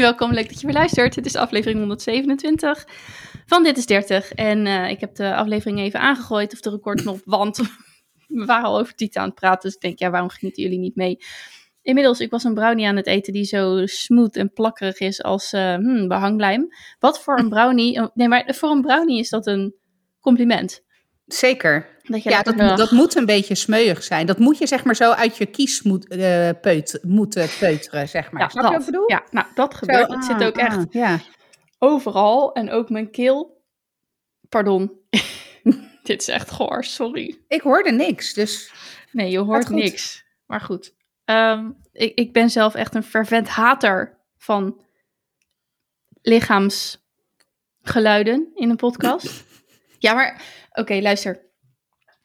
welkom. Leuk dat je weer luistert. Het is aflevering 127 van Dit is 30. En uh, ik heb de aflevering even aangegooid, of de recordknop, want we waren al over Tieten aan het praten. Dus ik denk, ja, waarom genieten jullie niet mee? Inmiddels, ik was een brownie aan het eten die zo smooth en plakkerig is als uh, behanglijm. Wat voor een brownie... Nee, maar voor een brownie is dat een compliment. Zeker. Dat ja, dat, moet, dat moet een beetje smeuig zijn. Dat moet je zeg maar zo uit je kies moet, uh, peut, moeten peuteren, zeg maar. Ja, Snap je wat ik bedoel? Ja, nou, dat gebeurt. Zo, het zit ook ah, echt ja. overal. En ook mijn keel... Pardon. Dit is echt goor, sorry. Ik hoorde niks, dus... Nee, je hoort niks. Maar goed. Um, ik, ik ben zelf echt een fervent hater van lichaamsgeluiden in een podcast. ja, maar oké, luister.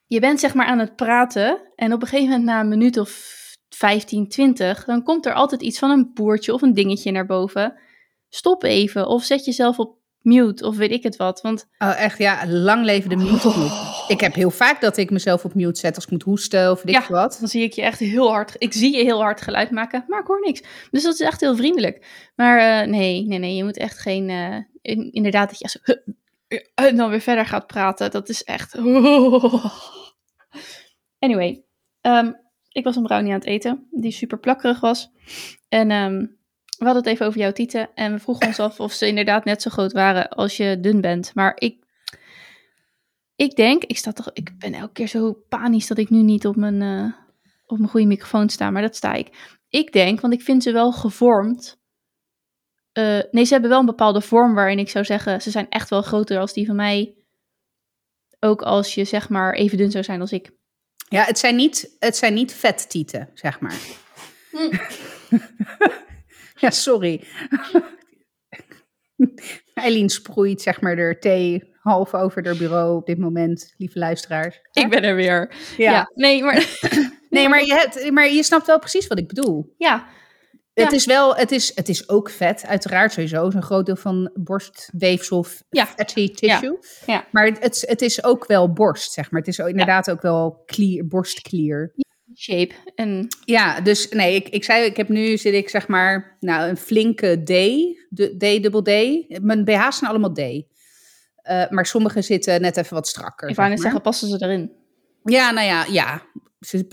Je bent zeg maar aan het praten en op een gegeven moment na een minuut of 15, 20, dan komt er altijd iets van een boertje of een dingetje naar boven. Stop even of zet jezelf op mute of weet ik het wat. Want... Oh, echt ja, lang leven de mute oh. Ik heb heel vaak dat ik mezelf op mute zet als ik moet hoesten of weet ik wat. dan zie ik je echt heel hard, ik zie je heel hard geluid maken, maar ik hoor niks. Dus dat is echt heel vriendelijk. Maar uh, nee, nee, nee, je moet echt geen, uh, inderdaad dat je zo, en dan weer verder gaat praten. Dat is echt... Anyway, um, ik was een brownie aan het eten, die super plakkerig was. En um, we hadden het even over jouw tieten. En we vroegen ons af of ze inderdaad net zo groot waren als je dun bent. Maar ik, ik denk, ik, sta toch, ik ben elke keer zo panisch dat ik nu niet op mijn, uh, op mijn goede microfoon sta. Maar dat sta ik. Ik denk, want ik vind ze wel gevormd. Uh, nee, ze hebben wel een bepaalde vorm waarin ik zou zeggen, ze zijn echt wel groter als die van mij. Ook als je zeg maar even dun zou zijn als ik. Ja, het zijn niet, het zijn niet vettieten, zeg maar. Hm. Ja, sorry. Eileen sproeit zeg maar er thee half over haar bureau op dit moment, lieve luisteraars. Ik ben er weer. Ja, nee, maar... nee, maar je, hebt, maar je snapt wel precies wat ik bedoel. Ja. Het is wel, het is, het is ook vet, uiteraard sowieso. Zo'n groot deel van borstweefsel, ja. fatty tissue. Ja. ja. Maar het, het is ook wel borst, zeg maar. Het is inderdaad ook wel clear, borstklier shape. En... Ja, dus nee, ik, ik zei, ik heb nu zit ik zeg maar, nou, een flinke D, D, dubbel D. Mijn BH's zijn allemaal D. Uh, maar sommige zitten net even wat strakker. Ik wou net zeggen, passen ze erin? Ja, nou ja, ja.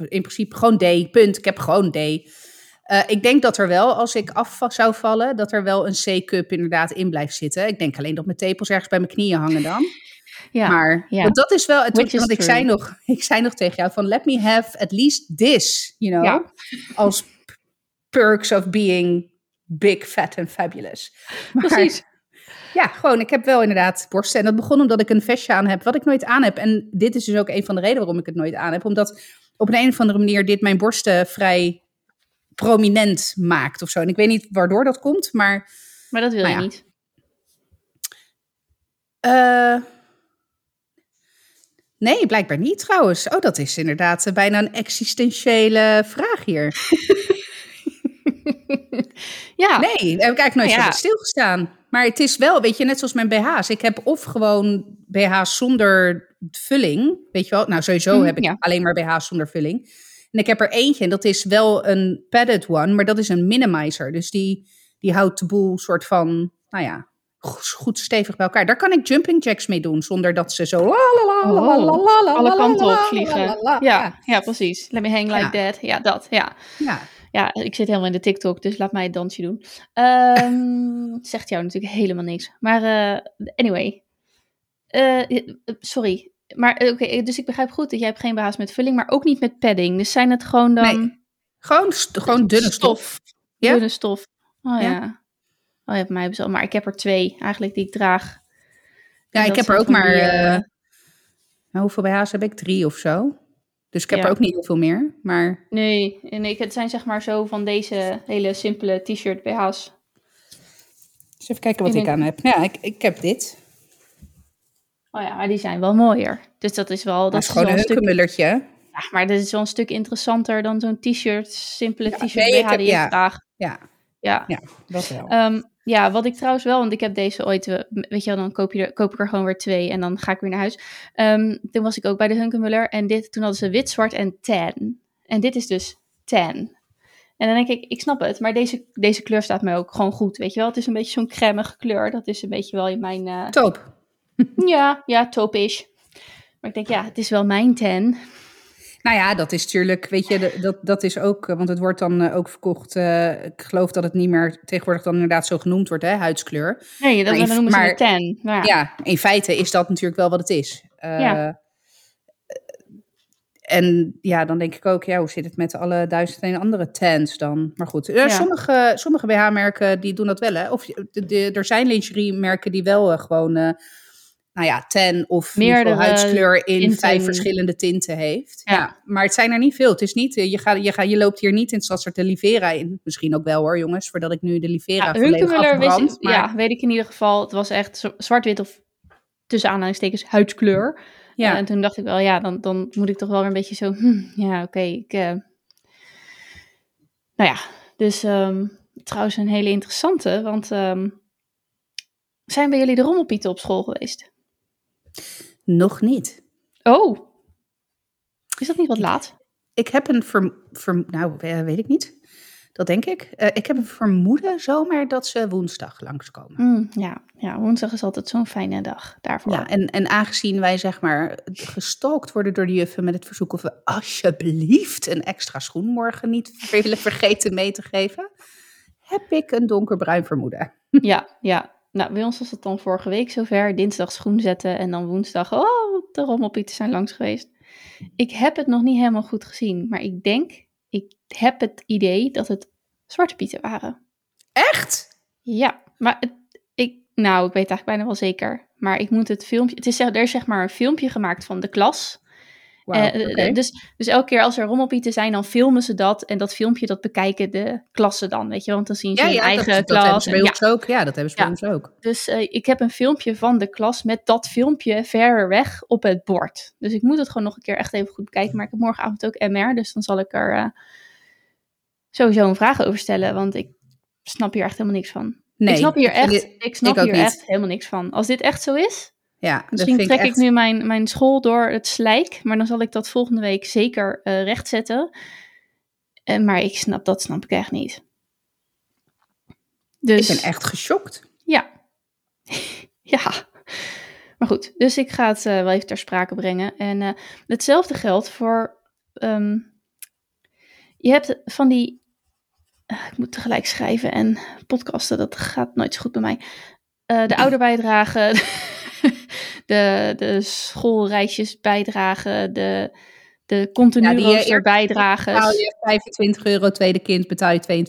In principe gewoon D, punt. Ik heb gewoon D. Uh, ik denk dat er wel, als ik af zou vallen, dat er wel een C-cup inderdaad in blijft zitten. Ik denk alleen dat mijn tepels ergens bij mijn knieën hangen dan. Ja, maar ja. dat is wel het. want ik zei, nog, ik zei nog tegen jou van let me have at least this, you know, ja. als perks of being big, fat and fabulous. Maar, Precies. Ja, gewoon, ik heb wel inderdaad borsten. En dat begon omdat ik een vestje aan heb, wat ik nooit aan heb. En dit is dus ook een van de redenen waarom ik het nooit aan heb. Omdat op een, een of andere manier dit mijn borsten vrij prominent maakt of zo. En ik weet niet waardoor dat komt, maar... Maar dat wil nou je niet? Uh, Nee, blijkbaar niet trouwens. Oh, dat is inderdaad eh, bijna een existentiële vraag hier. ja. Nee, daar heb ik eigenlijk nooit ja. zo stilgestaan. Maar het is wel, weet je, net zoals mijn BH's. Ik heb of gewoon BH's zonder vulling. Weet je wel? Nou, sowieso mhm, heb ik alleen maar BH's zonder vulling. En ik heb er eentje en dat is wel een padded one, maar dat is een minimizer. Dus die, die houdt de boel soort van, nou ja, goed stevig bij elkaar. Daar kan ik jumping jacks mee doen, zonder dat ze zo la la la la la alle kanten op vliegen. Ja, ja, precies. Let me hang like that. Ja, dat. Ja. ja. Ja, ik zit helemaal in de TikTok, dus laat mij het dansje doen. Um, zegt jou natuurlijk helemaal niks. Maar uh, anyway. Uh, sorry. Maar oké, dus ik begrijp goed dat jij hebt geen baas met vulling, maar ook niet met padding. Dus zijn het gewoon dan... Nee, gewoon, gewoon dunne stof. Ja? Dunne stof. Oh ja. Oh, ja, mij hebben ze al, maar ik heb er twee eigenlijk die ik draag. Ja, ik heb er ook maar. Uh, hoeveel BH's heb ik? Drie of zo. Dus ik heb er ook niet heel veel meer. Maar... Nee, nee, het zijn zeg maar zo van deze hele simpele t-shirt BH's. Dus even kijken wat ik, aan heb. Ja, ik, ik heb dit. Oh ja, maar die zijn wel mooier. Dus dat is wel... Dat, is gewoon een hukkenmullertje. Ja, maar dat is wel een stuk interessanter dan zo'n t-shirt, simpele t-shirt BH die je. Ja, ja. ja, dat wel. Um, ja, wat ik trouwens wel, want ik heb deze ooit, eh, weet je wel, dan koop, je koop ik er gewoon weer twee en dan ga ik weer naar huis. Um, toen was ik ook bij de Hunkemuller en dit, toen hadden ze wit, zwart en tan. En dit is dus tan. En dan denk ik, ik snap het, maar deze, deze kleur staat mij ook gewoon goed, weet je wel. Het is een beetje zo'n crème kleur, dat is een beetje wel in mijn... Uh... Toop. Ja, ja, taupe-ish. Maar ik denk, ja, het is wel mijn ten. Nou ja, dat is natuurlijk, weet je, dat, dat is ook, want het wordt dan ook verkocht. Uh, ik geloof dat het niet meer tegenwoordig dan inderdaad zo genoemd wordt, hè, huidskleur. Nee, dat maar noemen ze een ten. ja. ja. in feite is dat natuurlijk wel wat het is. Uh, ja en ja, dan denk ik ook, ja, hoe zit het met alle duizend en andere tents dan? Maar goed, er, sommige, sommige BH-merken die doen dat wel, hè. Of de, er zijn lingerie-merken die wel uh, gewoon, nou ja, ten of Meerdere huidskleur in vijf verschillende tinten heeft. Ja. Maar het zijn er niet veel. Het is niet, je, gaat, je, gaat, je loopt hier niet in het de Livera in. Misschien ook wel hoor, jongens, voordat ik nu de Livera ja, volledig afbrand. Maar... Ja, weet ik in ieder geval. Het was echt zwart-wit of tussen aanhalingstekens huidskleur. Ja. en toen dacht ik wel, ja, dan, dan moet ik toch wel weer een beetje zo, hm, ja, oké, ik... Uh... Nou ja, dus um, trouwens een hele interessante, want um, zijn bij jullie de rommelpieten op school geweest? Nog niet. Oh, is dat niet wat laat? Ik heb een, ver, ver, nou, weet ik niet. Dat denk ik. Uh, ik heb een vermoeden zomaar dat ze woensdag langskomen. Mm, ja. ja, woensdag is altijd zo'n fijne dag daarvoor. Ja, en, en aangezien wij zeg maar gestalkt worden door de juffen met het verzoek of we alsjeblieft een extra schoen morgen niet willen vergeten mee te geven, heb ik een donkerbruin vermoeden. Ja, ja. Nou, bij ons was het dan vorige week zover. Dinsdag schoen zetten en dan woensdag, oh, de rommelpieten zijn langs geweest. Ik heb het nog niet helemaal goed gezien, maar ik denk ik heb het idee dat het zwarte pieten waren. Echt? Ja, maar het, ik, nou, ik weet eigenlijk bijna wel zeker. Maar ik moet het filmpje, het is, er is zeg maar een filmpje gemaakt van de klas. Uh, dus, dus elke keer als er rommelpieten zijn, dan filmen ze dat. En dat filmpje, dat bekijken de klassen dan, weet je. Want dan zien ze ja, hun eigen dat, klas. Dat hebben ze ons ook. Ja, dat hebben ze bij ons ook. Dus uh, ik heb een filmpje van de klas met dat filmpje verder weg op het bord. Dus ik moet het gewoon nog een keer echt even goed bekijken. Maar ik heb morgenavond ook MR, dus dan zal ik er uh, sowieso een vraag over stellen. Want ik snap hier echt helemaal niks van. Nee, ik snap hier echt, ik snap hier echt helemaal niks van. Als dit echt zo is, ja, Misschien trek ik, nu mijn, mijn school door het slijk, maar dan zal ik dat volgende week zeker uh, rechtzetten. Uh, maar ik snap, dat snap ik echt niet. Dus, ik ben echt geschokt. Ja. ja. Maar goed, dus ik ga het uh, wel even ter sprake brengen. En hetzelfde geldt voor. Um, je hebt van die. ik moet tegelijk schrijven en podcasten, dat gaat nooit zo goed bij mij. de ouderbijdrage. de, de schoolreisjes bijdragen, de, de continu ja, rooster bijdragen. Betaal je 25 euro tweede kind, betaal je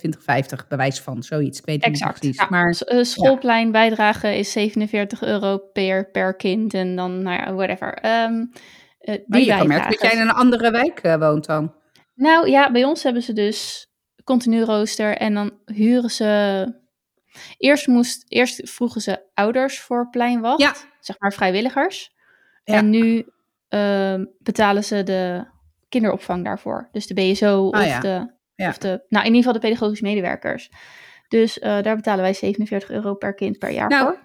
22,50 bewijs van, zoiets. Ik weet exact. niet precies. maar, uh, schoolplein bijdragen is 47 euro per, per kind en dan, nou ja, whatever. Um, uh, die je dat jij in een andere wijk uh, woont dan. Nou ja, bij ons hebben ze dus continu rooster en dan huren ze Eerst, moest, eerst vroegen ze ouders voor pleinwacht, ja. zeg maar vrijwilligers. En nu uh, betalen ze de kinderopvang daarvoor. Dus de BSO ah, of, de, of de, nou in ieder geval de pedagogische medewerkers. Dus uh, daar betalen wij 47 euro per kind per jaar nou, voor.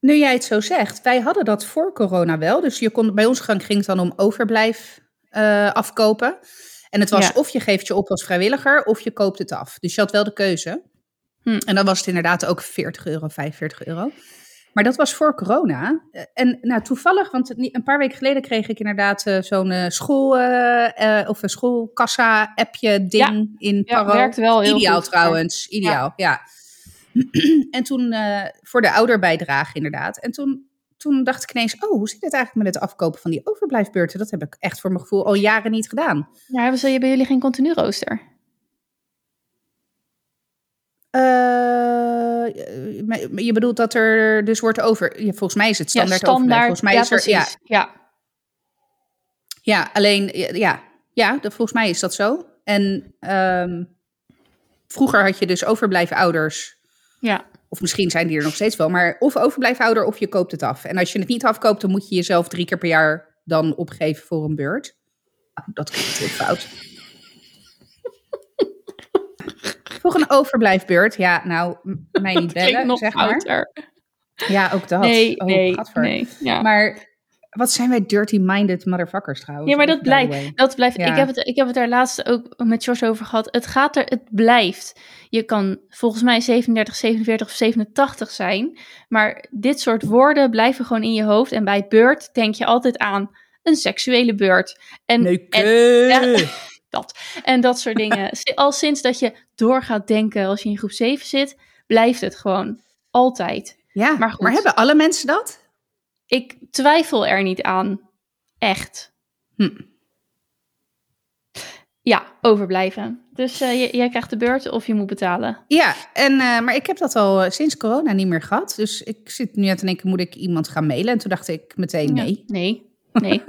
Nu jij het zo zegt, wij hadden dat voor corona wel. Dus je kon, bij ons gang ging het dan om overblijf uh, afkopen. En het was of je geeft je op als vrijwilliger of je koopt het af. Dus je had wel de keuze. Hm. En dan was het inderdaad ook 40 euro, 45 euro. Maar dat was voor corona. En nou, toevallig, want een paar weken geleden kreeg ik inderdaad uh, zo'n uh, school, uh, of een schoolkassa-appje ding in Paro. Ja, werkt wel heel Ideaal trouwens, ideaal, ja. en toen voor de ouderbijdrage inderdaad. En toen, toen dacht ik ineens, oh, hoe zit het eigenlijk met het afkopen van die overblijfbeurten? Dat heb ik echt voor mijn gevoel al jaren niet gedaan. Ja, hebben ze bij jullie geen continu rooster? Uh, je bedoelt dat er dus wordt over. Volgens mij is het standaard, ja, standaard Volgens mij ja, is er. Ja. ja. Ja, alleen. Ja, ja volgens mij is dat zo. En um, vroeger had je dus overblijven ouders. Ja. Of misschien zijn die er nog steeds wel. Maar of overblijven ouder of je koopt het af. En als je het niet afkoopt, dan moet je jezelf drie keer per jaar dan opgeven voor een beurt. Oh, dat klinkt heel fout. Voor een overblijfbeurt, ja, nou, mij niet bellen, zeg maar. Ja, ook dat. Nee, oh, nee, nee. Ja. Maar wat zijn wij dirty-minded motherfuckers trouwens. Ja, maar dat blijft. Dat blijft. Ik, heb het, ik heb het daar laatst ook met Jos over gehad. Het gaat er, het blijft. Je kan volgens mij 37, 47 of 87 zijn. Maar dit soort woorden blijven gewoon in je hoofd. En bij beurt denk je altijd aan een seksuele beurt. En, en, dat. En dat soort dingen. Al sinds dat je door gaat denken als je in groep 7 zit, blijft het gewoon altijd. Ja, maar, maar hebben alle mensen dat? Ik twijfel er niet aan. Echt. Hm. Ja, overblijven. Dus uh, jij krijgt de beurt of je moet betalen. Ja, en, uh, maar ik heb dat al eh, sinds corona niet meer gehad. Dus ik zit nu aan te denken, moet ik iemand gaan mailen? En toen dacht ik meteen nee. nee, nee.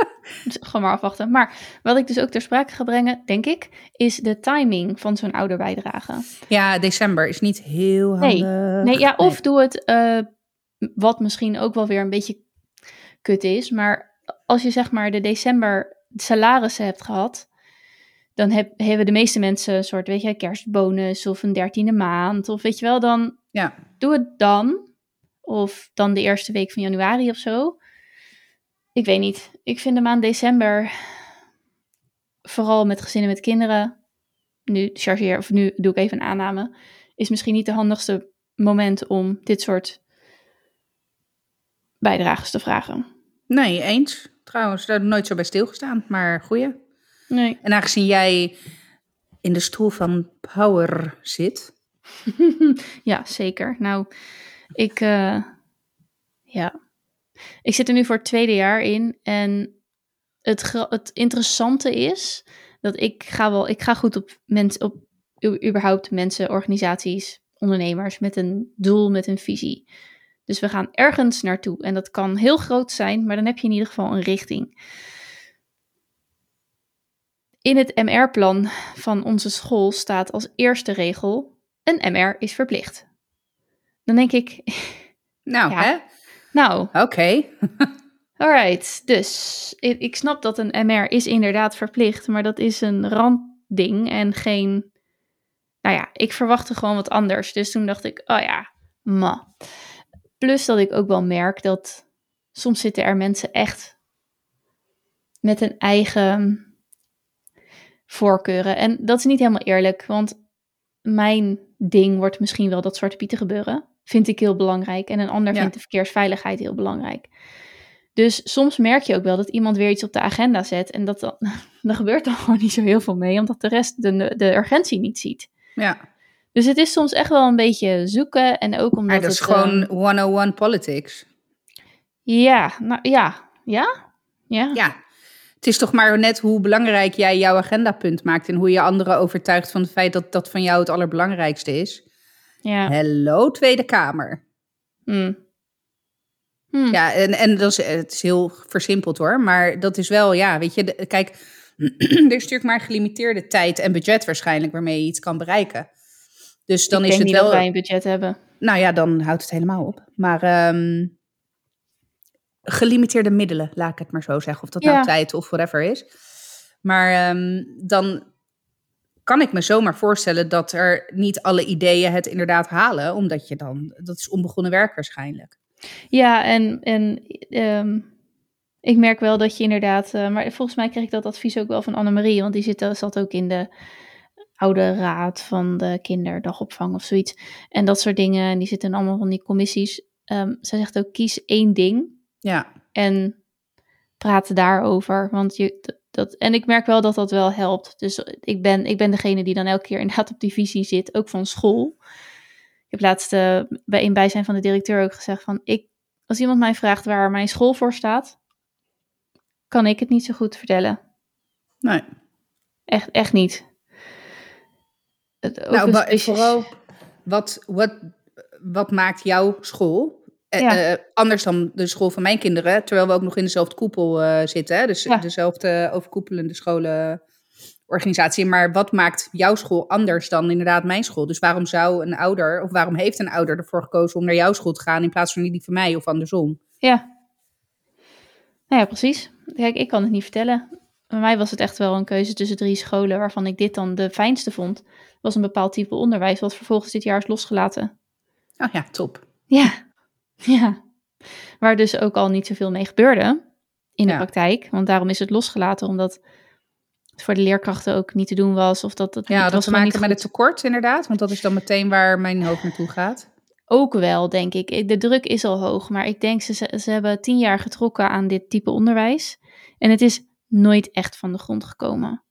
dus gewoon maar afwachten. Maar wat ik dus ook ter sprake ga brengen, denk ik, is de timing van zo'n ouderbijdrage. Ja, december is niet heel handig. Nee, nee ja, of doe het, wat misschien ook wel weer een beetje kut is. Maar als je zeg maar de december salarissen hebt gehad, dan heb, hebben de meeste mensen een soort, weet je, kerstbonus of een dertiende maand. Of weet je wel, dan ja. doe het dan. Of dan de eerste week van januari of zo. Ik weet niet. Ik vind de maand december, vooral met gezinnen met kinderen, nu chargeer, of nu doe ik even een aanname, is misschien niet de handigste moment om dit soort bijdrages te vragen. Nee, eens. Trouwens, daar heb ik nooit zo bij stilgestaan, maar goeie. Nee. En aangezien jij in de stoel van power zit. ja, zeker. Nou, ik, uh, ja. Ik zit er nu voor het tweede jaar in. En het, het interessante is dat ik ga wel, ik ga goed op mensen, op überhaupt mensen, organisaties, ondernemers met een doel, met een visie. Dus we gaan ergens naartoe. En dat kan heel groot zijn, maar dan heb je in ieder geval een richting. In het MR-plan van onze school staat als eerste regel: een MR is verplicht. Dan denk ik. Nou, hè? Nou. Oké. Okay. Alright, dus ik, ik, snap dat een MR is inderdaad verplicht, maar dat is een randding en geen. Nou ja, ik verwachtte gewoon wat anders. Dus toen dacht ik, oh ja, ma. Plus dat ik ook wel merk dat soms zitten er mensen echt met een eigen voorkeuren. En dat is niet helemaal eerlijk, want mijn ding wordt misschien wel dat Zwarte Pieten gebeuren. Vind ik heel belangrijk. En een ander vindt de verkeersveiligheid heel belangrijk. Dus soms merk je ook wel dat iemand weer iets op de agenda zet. En dat dan, er gebeurt dan gewoon niet zo heel veel mee, omdat de rest de, de urgentie niet ziet. Ja. Dus het is soms echt wel een beetje zoeken. En ook omdat. Maar dat is gewoon 101 ehm, politics. Ja, nou ja. Ja? Ja. Ja. Het is toch maar net hoe belangrijk jij jouw agendapunt maakt. En hoe je anderen overtuigt van het feit dat dat van jou het allerbelangrijkste is. Ja. Hallo, Tweede Kamer. Hmm. Hmm. Ja, en, en dat is, het is heel versimpeld hoor. Maar dat is wel, ja, weet je, kijk, er is natuurlijk maar gelimiteerde tijd en budget waarschijnlijk waarmee je iets kan bereiken. Dus dan ik is denk het niet wel. dat wij een budget hebben. Nou ja, dan houdt het helemaal op. Maar um, gelimiteerde middelen, laat ik het maar zo zeggen. Of dat nou tijd of whatever is. Maar um, dan kan ik me zomaar voorstellen dat er niet alle ideeën het inderdaad halen. Omdat je dan, dat is onbegonnen werk waarschijnlijk. Ja, en, en um, ik merk wel dat je inderdaad, uh, maar volgens mij kreeg ik dat advies ook wel van Annemarie, want die zit, zat ook in de oude raad van de kinderdagopvang of zoiets. En dat soort dingen. En die zitten allemaal van die commissies. Um, zij zegt ook, kies één ding. Ja. En praat daarover. Want je, dat, en ik merk wel dat dat wel helpt. Dus ik ben, ik ben degene die dan elke keer inderdaad op die visie zit, ook van school. Ik heb laatst uh, bij een bijzijn van de directeur ook gezegd van, ik, als iemand mij vraagt waar mijn school voor staat, kan ik het niet zo goed vertellen. Nee. Echt, echt niet nou, maar vooral, wat, wat, wat maakt jouw school eh, eh, anders dan de school van mijn kinderen, terwijl we ook nog in dezelfde koepel uh, zitten, dus dezelfde overkoepelende scholenorganisatie. Maar wat maakt jouw school anders dan inderdaad mijn school? Dus waarom zou een ouder, of waarom heeft een ouder ervoor gekozen om naar jouw school te gaan in plaats van die van mij of andersom? Ja. Nou ja, precies. Kijk, ik kan het niet vertellen. Bij mij was het echt wel een keuze tussen drie scholen waarvan ik dit dan de fijnste vond was een bepaald type onderwijs, wat vervolgens dit jaar is losgelaten. Oh ja, top. Ja, ja. Waar dus ook al niet zoveel mee gebeurde. in de praktijk. Want daarom is het losgelaten, omdat het voor de leerkrachten ook niet te doen was. Of dat, dat, ja, dat was te maken met het tekort inderdaad. Want dat is dan meteen waar mijn hoofd naartoe gaat. Ook wel, denk ik. De druk is al hoog. Maar ik denk, ze, ze hebben tien jaar getrokken aan dit type onderwijs. En het is nooit echt van de grond gekomen.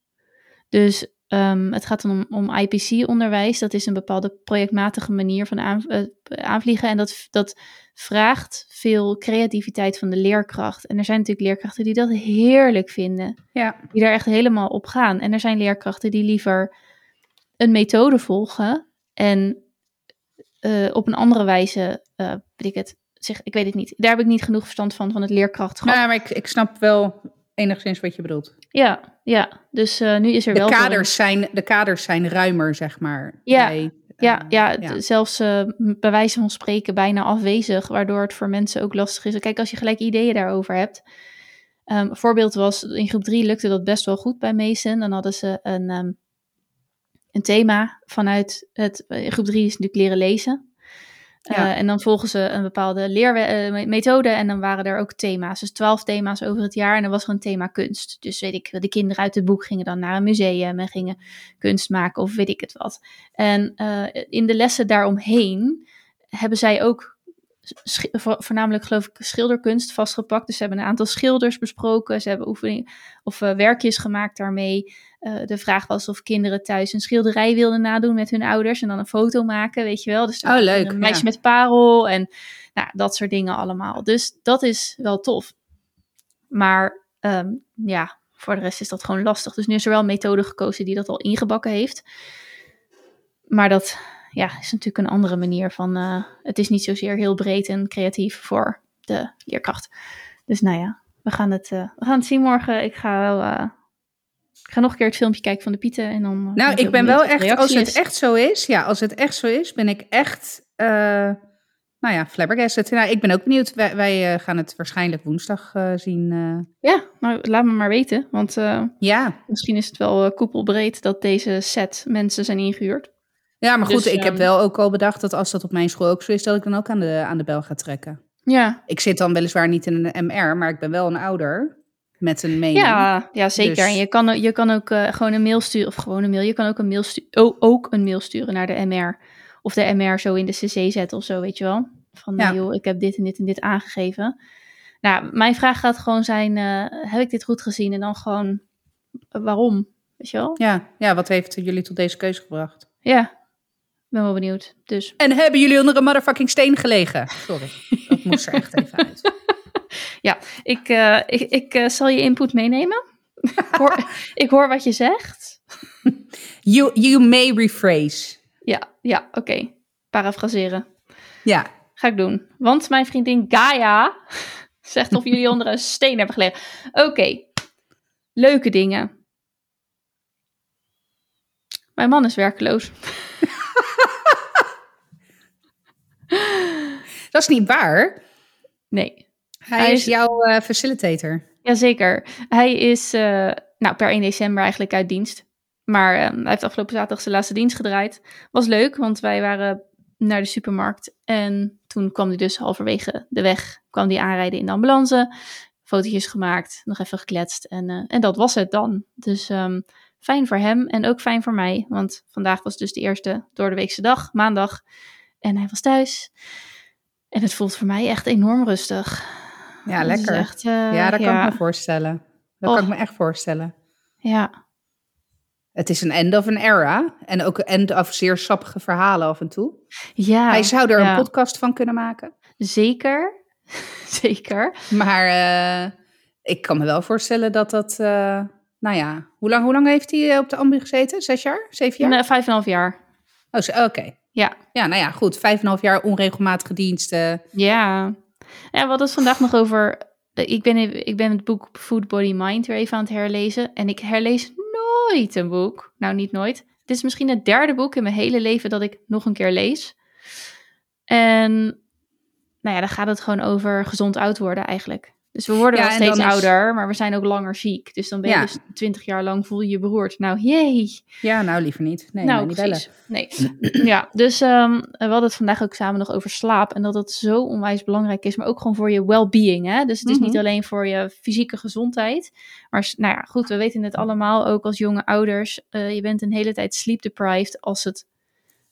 Dus um, het gaat dan om, om IPC-onderwijs. Dat is een bepaalde projectmatige manier van aan, uh, aanvliegen. En dat, dat vraagt veel creativiteit van de leerkracht. En er zijn natuurlijk leerkrachten die dat heerlijk vinden. Ja. Die daar echt helemaal op gaan. En er zijn leerkrachten die liever een methode volgen. En uh, op een andere wijze, uh, weet ik het, zeg, ik weet het niet. Daar heb ik niet genoeg verstand van, van het leerkrachtschap. Nou, maar ik, ik snap wel enigszins wat je bedoelt. Ja, ja. Dus uh, nu is er de wel... Kaders zijn, de kaders zijn ruimer, zeg maar. Ja, bij, ja, ja, ja. zelfs uh, bij wijze van spreken bijna afwezig, waardoor het voor mensen ook lastig is. Kijk, als je gelijk ideeën daarover hebt. Um, een voorbeeld was, in groep 3 lukte dat best wel goed bij Mason. Dan hadden ze een, um, een thema vanuit het... In groep 3 is natuurlijk leren lezen. Uh, en dan volgen ze een bepaalde leermethode uh, en dan waren er ook thema's. Dus twaalf thema's over het jaar en dan was er een thema kunst. Dus weet ik, de kinderen uit het boek gingen dan naar een museum en gingen kunst maken of weet ik het wat. En uh, in de lessen daaromheen hebben zij ook voornamelijk geloof ik schilderkunst vastgepakt. Dus ze hebben een aantal schilders besproken. Ze hebben oefeningen of uh, werkjes gemaakt daarmee. Uh, de vraag was of kinderen thuis een schilderij wilden nadoen met hun ouders en dan een foto maken, weet je wel. Dus oh, leuk, een meisje ja. met parel en nou, dat soort dingen allemaal. Dus dat is wel tof. Maar um, ja, voor de rest is dat gewoon lastig. Dus nu is er wel een methode gekozen die dat al ingebakken heeft. Maar dat ja, is natuurlijk een andere manier van. Uh, het is niet zozeer heel breed en creatief voor de leerkracht. Dus nou ja, we gaan het, uh, we gaan het zien morgen. Ik ga wel. Uh, ik ga nog een keer het filmpje kijken van de Pieten. En dan nou, ik ben wel echt. Als het is. echt zo is. Ja, als het echt zo is, ben ik echt. nou ja, flabbergasted. Nou, ik ben ook benieuwd. Wij, wij gaan het waarschijnlijk woensdag zien. Ja, maar laat me maar weten. Want ja. misschien is het wel koepelbreed dat deze set mensen zijn ingehuurd. Ja, maar goed, dus, ik heb wel ook al bedacht dat als dat op mijn school ook zo is, dat ik dan ook aan de, aan de bel ga trekken. Ja. Ik zit dan weliswaar niet in een MR, maar ik ben wel een ouder met een mening. Ja, ja zeker. Dus... En je kan, je kan ook uh, gewoon een mail sturen, of gewoon een mail. Je kan ook een mail, oh, ook een mail sturen naar de MR. Of de MR zo in de CC zetten of zo, weet je wel. Van, ja. joh, ik heb dit en dit en dit aangegeven. Nou, mijn vraag gaat gewoon zijn, uh, heb ik dit goed gezien? En dan gewoon, uh, waarom? Weet je wel? Ja, ja, wat heeft jullie tot deze keuze gebracht? Ja, ben wel benieuwd. Dus. En hebben jullie onder een motherfucking steen gelegen? Sorry, dat moest er echt even uit. ja, ik, uh, ik, ik uh, zal je input meenemen. ik, hoor, ik hoor wat je zegt. You, you may rephrase. Ja, ja oké. Okay. Parafraseren. Ja. Ga ik doen. Want mijn vriendin Gaia zegt of jullie onder een steen hebben gelegen. Oké. Okay. Leuke dingen. Mijn man is werkloos. Dat is niet waar. Nee. Hij, hij is, is jouw uh, facilitator. Jazeker. Hij is uh, nou, per 1 december eigenlijk uit dienst. Maar uh, hij heeft afgelopen zaterdag zijn laatste dienst gedraaid. Was leuk, want wij waren naar de supermarkt. En toen kwam hij dus halverwege de weg kwam die aanrijden in de ambulance. Fotootjes gemaakt, nog even gekletst. En, uh, en dat was het dan. Dus um, fijn voor hem en ook fijn voor mij. Want vandaag was dus de eerste door de weekse dag, maandag. En hij was thuis. En het voelt voor mij echt enorm rustig. Ja, lekker. Echt, uh, ja, dat ja. kan ik me voorstellen. Dat Oh. kan ik me echt voorstellen. Ja, Het is een end of an era. En ook een end of zeer sappige verhalen af en toe. ja. Hij zou er ja. een podcast van kunnen maken. Zeker. Zeker. Maar eh, ik kan me wel voorstellen dat dat... eh, nou ja, hoe lang, hoe lang heeft hij eh, op de ambu gezeten? Zes jaar? Zeven jaar? Nee, vijf en een half jaar. Oh, oké. Ja. Ja, nou ja, goed. Vijf en een half jaar onregelmatige diensten. Ja. Ja, we hadden het vandaag nog over. eh, Ik ben, ik ben het boek Food Body Mind weer even aan het herlezen. En ik herlees nooit een boek. Nou, niet nooit. Dit is misschien het derde boek in mijn hele leven dat ik nog een keer lees. En nou ja, dan gaat het gewoon over gezond oud worden eigenlijk. Dus we worden wel steeds ouder, maar we zijn ook langer ziek. Dus dan ben je dus twintig jaar lang voel je je beroerd. Nou, jee. Ja, nou liever niet. Nee, nou, niet bellen. Nee. ja, dus um, we hadden het vandaag ook samen nog over slaap. En dat het zo onwijs belangrijk is, maar ook gewoon voor je well-being. Hè? Dus het is niet mhm. alleen voor je fysieke gezondheid. Maar nou ja, goed, we weten het allemaal ook als jonge ouders. Uh, je bent een hele tijd sleep deprived als het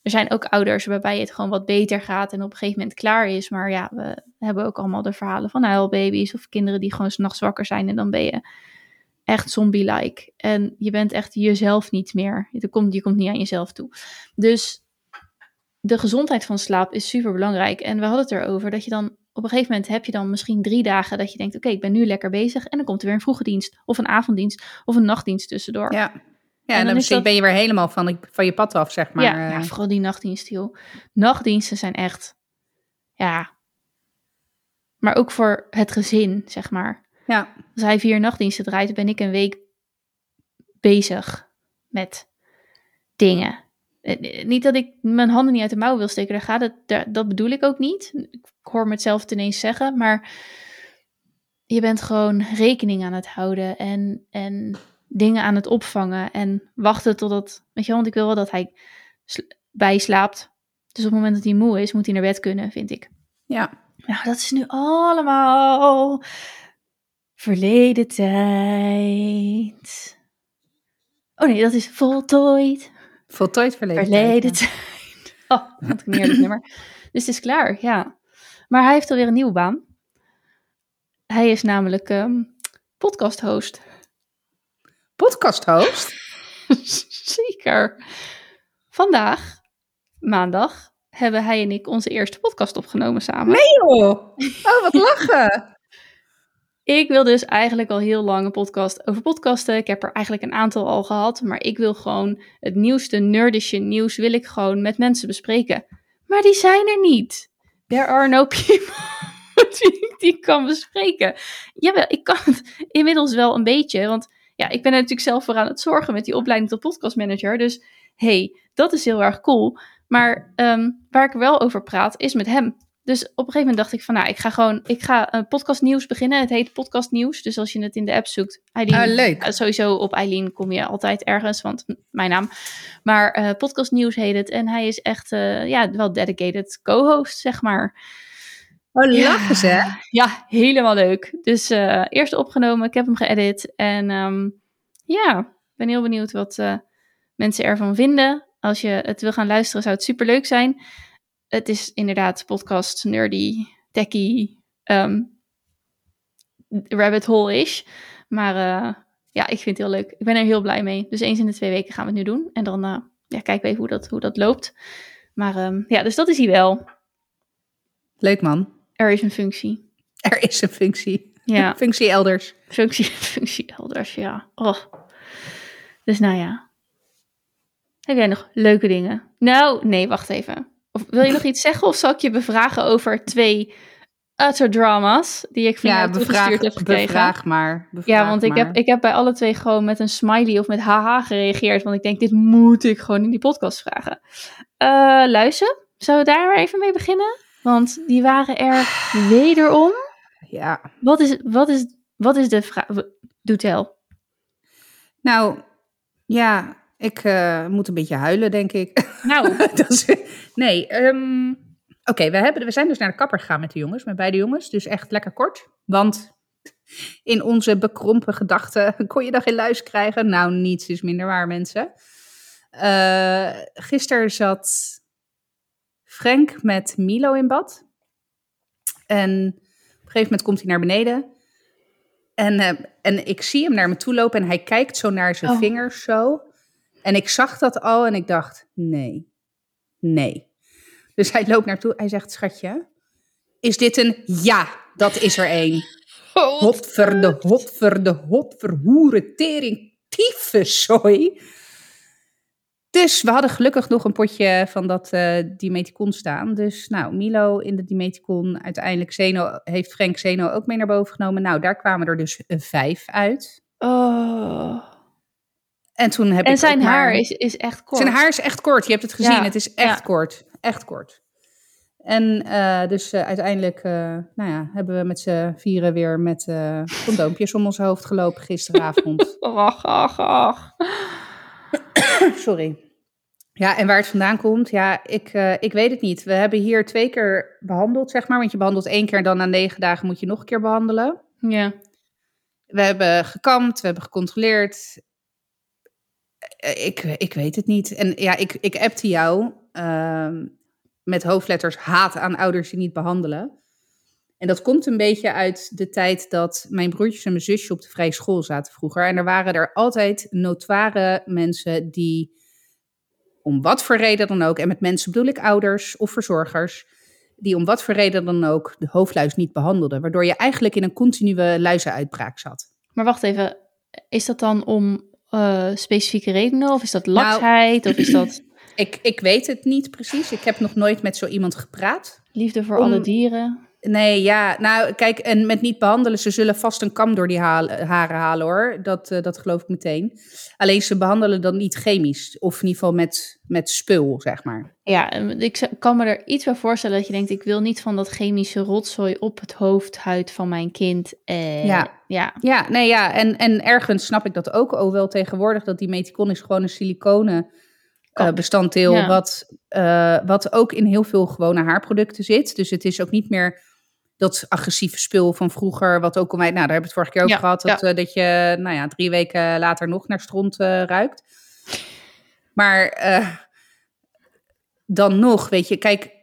er zijn ook ouders waarbij het gewoon wat beter gaat en op een gegeven moment klaar is. Maar ja, we hebben ook allemaal de verhalen van huilbaby's of kinderen die gewoon s'nachts wakker zijn en dan ben je echt zombie-like. En je bent echt jezelf niet meer. Je komt, je komt niet aan jezelf toe. Dus de gezondheid van slaap is super belangrijk. En we hadden het erover dat je dan op een gegeven moment heb je dan misschien drie dagen dat je denkt: oké, ik ben nu lekker bezig. En dan komt er weer een vroege dienst, of een avonddienst, of een nachtdienst tussendoor. Ja. Ja, en, dan, dan ben je weer helemaal van, van je pad af, zeg maar. Ja, ja vooral die nachtdienst, joh. Nachtdiensten zijn echt, ja... Maar ook voor het gezin, zeg maar. Ja. Als hij vier nachtdiensten draait, ben ik een week bezig met dingen. Eh, niet dat ik mijn handen niet uit de mouw wil steken, daar gaat het, dat bedoel ik ook niet. Ik hoor me het ineens zeggen, maar je bent gewoon rekening aan het houden en, en dingen aan het opvangen en wachten totdat, weet je want ik wil wel dat hij bijslaapt. Dus op het moment dat hij moe is, moet hij naar bed kunnen, vind ik. Ja. Nou, dat is nu allemaal verleden tijd. Oh nee, dat is voltooid. Voltooid verleden, verleden tijd. Oh, wat een heerlijk nummer. Dus het is klaar, ja. Maar hij heeft alweer een nieuwe baan. Hij is namelijk um, podcast host podcast-host? Zeker. Vandaag, maandag, hebben hij en ik onze eerste podcast opgenomen samen. Nee joh! Oh, wat lachen! ik wil dus eigenlijk al heel lang een podcast over podcasten. Ik heb er eigenlijk een aantal al gehad. Maar ik wil gewoon het nieuwste nerdische nieuws wil ik gewoon met mensen bespreken. Maar die zijn er niet. There are no people die ik die kan bespreken. Jawel, ik kan het inmiddels wel een beetje. Want ja, ik ben er natuurlijk zelf voor aan het zorgen met die opleiding tot podcastmanager. Dus hey, dat is heel erg cool. Maar um, waar ik wel over praat, is met hem. Dus op een gegeven moment dacht ik van, nou, ik ga gewoon, ik ga een podcast nieuws beginnen. Het heet podcast nieuws. Dus als je het in de app zoekt, Eileen, ah, leuk. Uh, sowieso op Eileen kom je altijd ergens, want mijn naam. Maar uh, podcast nieuws heet het. En hij is echt, uh, ja, wel dedicated co-host, zeg maar. Oh, lachen ze? Ja, helemaal leuk. Dus uh, eerst opgenomen, ik heb hem geëdit. En um, ja, ben heel benieuwd wat mensen ervan vinden. Als je het wil gaan luisteren, zou het super leuk zijn. Het is inderdaad podcast nerdy, techie, um, rabbit hole-ish. Maar uh, ja, ik vind het heel leuk. Ik ben er heel blij mee. Dus eens in de twee weken gaan we het nu doen. En dan uh, ja, kijken we even hoe dat, hoe dat loopt. Maar um, ja, dus dat is hij wel. Leuk man. Er is een functie. Er is een functie. Ja. functie elders. Functie, functie elders, ja. Oh. Dus nou ja. Heb jij nog leuke dingen? Nou, nee, wacht even. Of wil je nog iets zeggen of zal ik je bevragen over twee utter dramas die ik van ja, jou toegestuurd heb gekregen? Bevraag maar. ja, want ik heb, ik heb bij alle twee gewoon met een smiley of met haha gereageerd. Want ik denk, dit moet ik gewoon in die podcast vragen. Uh, luister, zullen we daar maar even mee beginnen? Want die waren er wederom. Ja. Wat is, wat is, wat is de vraag? Doe tel. Nou, ja, ik uh, moet een beetje huilen, denk ik. Nou. nee, um, oké, we we zijn dus naar de kapper gegaan met de jongens, met beide jongens. Dus echt lekker kort. Want in onze bekrompen gedachten kon je dan geen luis krijgen. Nou, niets is minder waar, mensen. Uh, gisteren zat Frank met Milo in bad. En op een gegeven moment komt hij naar beneden. En, uh, en ik zie hem naar me toe lopen en hij kijkt zo naar zijn oh. vingers zo. En ik zag dat al en ik dacht, nee, nee. Dus hij loopt naartoe, hij zegt, schatje, is dit een... Ja, dat is er één. Hotverde, hotverde, hotverhoere, tering, sorry. Dus we hadden gelukkig nog een potje van dat uh, Dimeticon staan. Dus nou, Milo in de Dimeticon. Uiteindelijk Zeno, heeft Frank Zeno ook mee naar boven genomen. Nou, daar kwamen er dus vijf uit. Oh. En toen heb en ik zijn haar is, is echt kort. Zijn haar is echt kort. Je hebt het gezien. het is echt kort. Echt kort. En uh, dus uh, uiteindelijk uh, nou ja, hebben we met z'n vieren weer met condoompjes om ons hoofd gelopen gisteravond. ach, ach, ach. Sorry. Ja, en waar het vandaan komt, ja, ik, ik weet het niet. We hebben hier twee keer behandeld, zeg maar. Want je behandelt één keer en dan na negen dagen moet je nog een keer behandelen. Ja. We hebben gekamd, we hebben gecontroleerd. Ik, ik weet het niet. En ja, ik, ik appte jou ehm, met hoofdletters haat aan ouders die niet behandelen. En dat komt een beetje uit de tijd dat mijn broertjes en mijn zusje op de vrije school zaten vroeger. En er waren er altijd notoire mensen die, om wat voor reden dan ook, en met mensen bedoel ik ouders of verzorgers, die om wat voor reden dan ook de hoofdluis niet behandelden. Waardoor je eigenlijk in een continue luizenuitbraak zat. Maar wacht even, is dat dan om uh, specifieke redenen? Of is dat laksheid? of is dat... Ik, ik weet het niet precies. Ik heb nog nooit met zo iemand gepraat. Liefde voor alle dieren. Nee, ja, nou kijk, en met niet behandelen, ze zullen vast een kam door die haren halen hoor. Dat, uh, dat geloof ik meteen. Alleen ze behandelen dan niet chemisch, of in ieder geval met, met spul, zeg maar. Ja, ik kan me er iets bij voorstellen dat je denkt, ik wil niet van dat chemische rotzooi op het hoofdhuid van mijn kind. Uh, ja. ja, ja, nee, ja, en, en ergens snap ik dat ook, oh wel tegenwoordig, dat die meticon is gewoon een siliconen uh, bestanddeel, wat, uh, wat ook in heel veel gewone haarproducten zit. Dus het is ook niet meer dat agressieve spul van vroeger, wat ook al mij, nou daar hebben we het vorige keer over gehad, dat, ja. uh, dat je, nou ja, drie weken later nog naar stront ruikt. Maar dan nog, weet je, kijk,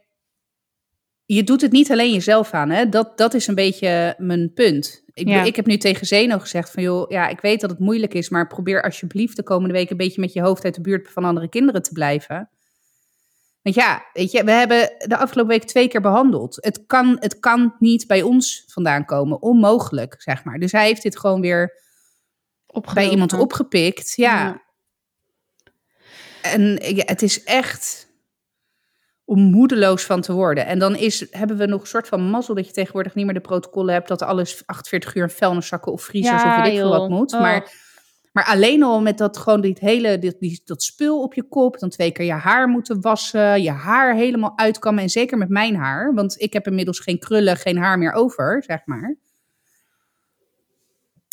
je doet het niet alleen jezelf aan, hè? Dat, dat is een beetje mijn punt. Ik, ja. ik heb nu tegen Zeno gezegd van, joh, ja, ik weet dat het moeilijk is, maar probeer alsjeblieft de komende week een beetje met je hoofd uit de buurt van andere kinderen te blijven. Want ja, weet je, we hebben de afgelopen week twee keer behandeld. Het kan, het kan niet bij ons vandaan komen, onmogelijk, zeg maar. Dus hij heeft dit gewoon weer bij iemand opgepikt, ja. ja. En ja, het is echt, om moedeloos van te worden. En dan is, hebben we nog een soort van mazzel dat je tegenwoordig niet meer de protocollen hebt dat alles 48 uur in vuilniszakken of vriezers ja, of weet ik veel wat moet. Oh. Maar, maar alleen al met dat gewoon dit hele, dit, dat spul op je kop, dan twee keer je haar moeten wassen, je haar helemaal uitkammen. En zeker met mijn haar, want ik heb inmiddels geen krullen, geen haar meer over, zeg maar.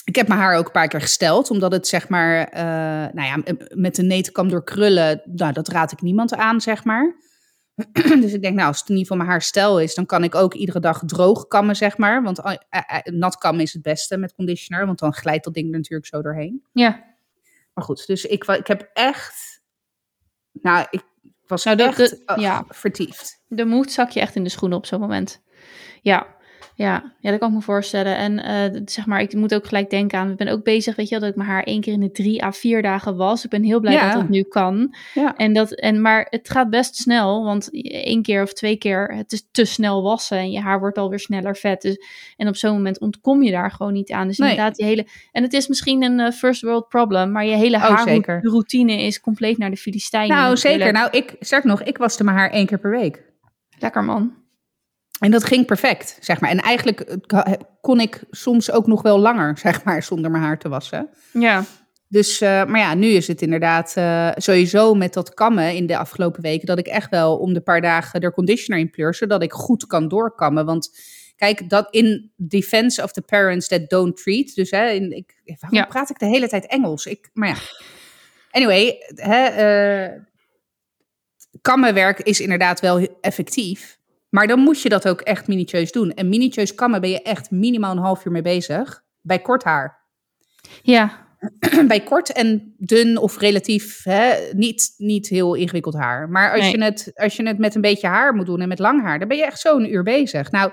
Ik heb mijn haar ook een paar keer gesteld, omdat het zeg maar, uh, nou ja, met de netenkam door krullen, nou, dat raad ik niemand aan, zeg maar. dus ik denk, nou, als het in ieder geval mijn haar stijl is, dan kan ik ook iedere dag droog kammen, zeg maar. Want uh, uh, nat kammen is het beste met conditioner, want dan glijdt dat ding er natuurlijk zo doorheen. Ja. Maar goed, dus ik, ik heb echt, nou, ik was nou, de, echt de, ja. vertiefd. De moed zak je echt in de schoenen op zo'n moment. Ja, ja, ja, dat kan ik me voorstellen. En uh, zeg maar, ik moet ook gelijk denken aan, ik ben ook bezig, weet je wel, dat ik mijn haar één keer in de drie à vier dagen was. Ik ben heel blij ja. dat dat nu kan. Ja. En dat, en, maar het gaat best snel, want één keer of twee keer, het is te snel wassen en je haar wordt alweer sneller vet. Dus, en op zo'n moment ontkom je daar gewoon niet aan. Dus nee. inderdaad, die hele, en het is misschien een uh, first world problem, maar je hele oh, haarroutine is compleet naar de Filistijnen. Nou, zeker. Nou, ik, zeg nog, ik waste mijn haar één keer per week. Lekker man. En dat ging perfect, zeg maar. En eigenlijk kon ik soms ook nog wel langer, zeg maar, zonder mijn haar te wassen. Ja. Dus, uh, maar ja, nu is het inderdaad uh, sowieso met dat kammen in de afgelopen weken... dat ik echt wel om de paar dagen er conditioner in pleur... zodat ik goed kan doorkammen. Want kijk, dat in defense of the parents that don't treat... dus hè, in, ik, waarom ja. praat ik de hele tijd Engels? Ik, maar ja, anyway, hè, uh, kammenwerk is inderdaad wel effectief... Maar dan moet je dat ook echt minutieus doen. En minutieus kammen ben je echt minimaal een half uur mee bezig. Bij kort haar. Ja. Bij kort en dun of relatief hè, niet, niet heel ingewikkeld haar. Maar als, nee. je het, als je het met een beetje haar moet doen en met lang haar, dan ben je echt zo'n uur bezig. Nou,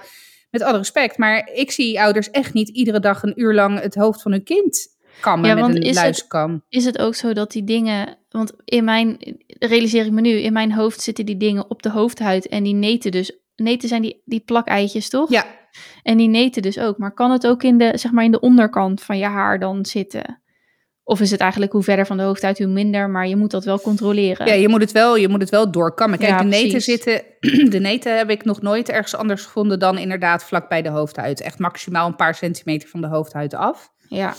met alle respect, maar ik zie ouders echt niet iedere dag een uur lang het hoofd van hun kind kammen ja, met een luiskam. Het, is het ook zo dat die dingen, want in mijn, realiseer ik me nu, in mijn hoofd zitten die dingen op de hoofdhuid en die neten dus neten zijn die, die plakeitjes, toch? Ja. En die neten dus ook. Maar kan het ook in de, zeg maar in de onderkant van je haar dan zitten? Of is het eigenlijk hoe verder van de hoofd uit, hoe minder, maar je moet dat wel controleren. Ja, je moet het wel, je moet het wel doorkammen. Kijk, ja, de neten precies. zitten, de neten heb ik nog nooit ergens anders gevonden dan inderdaad vlak bij de hoofdhuid. Echt maximaal een paar centimeter van de hoofdhuid af. Ja.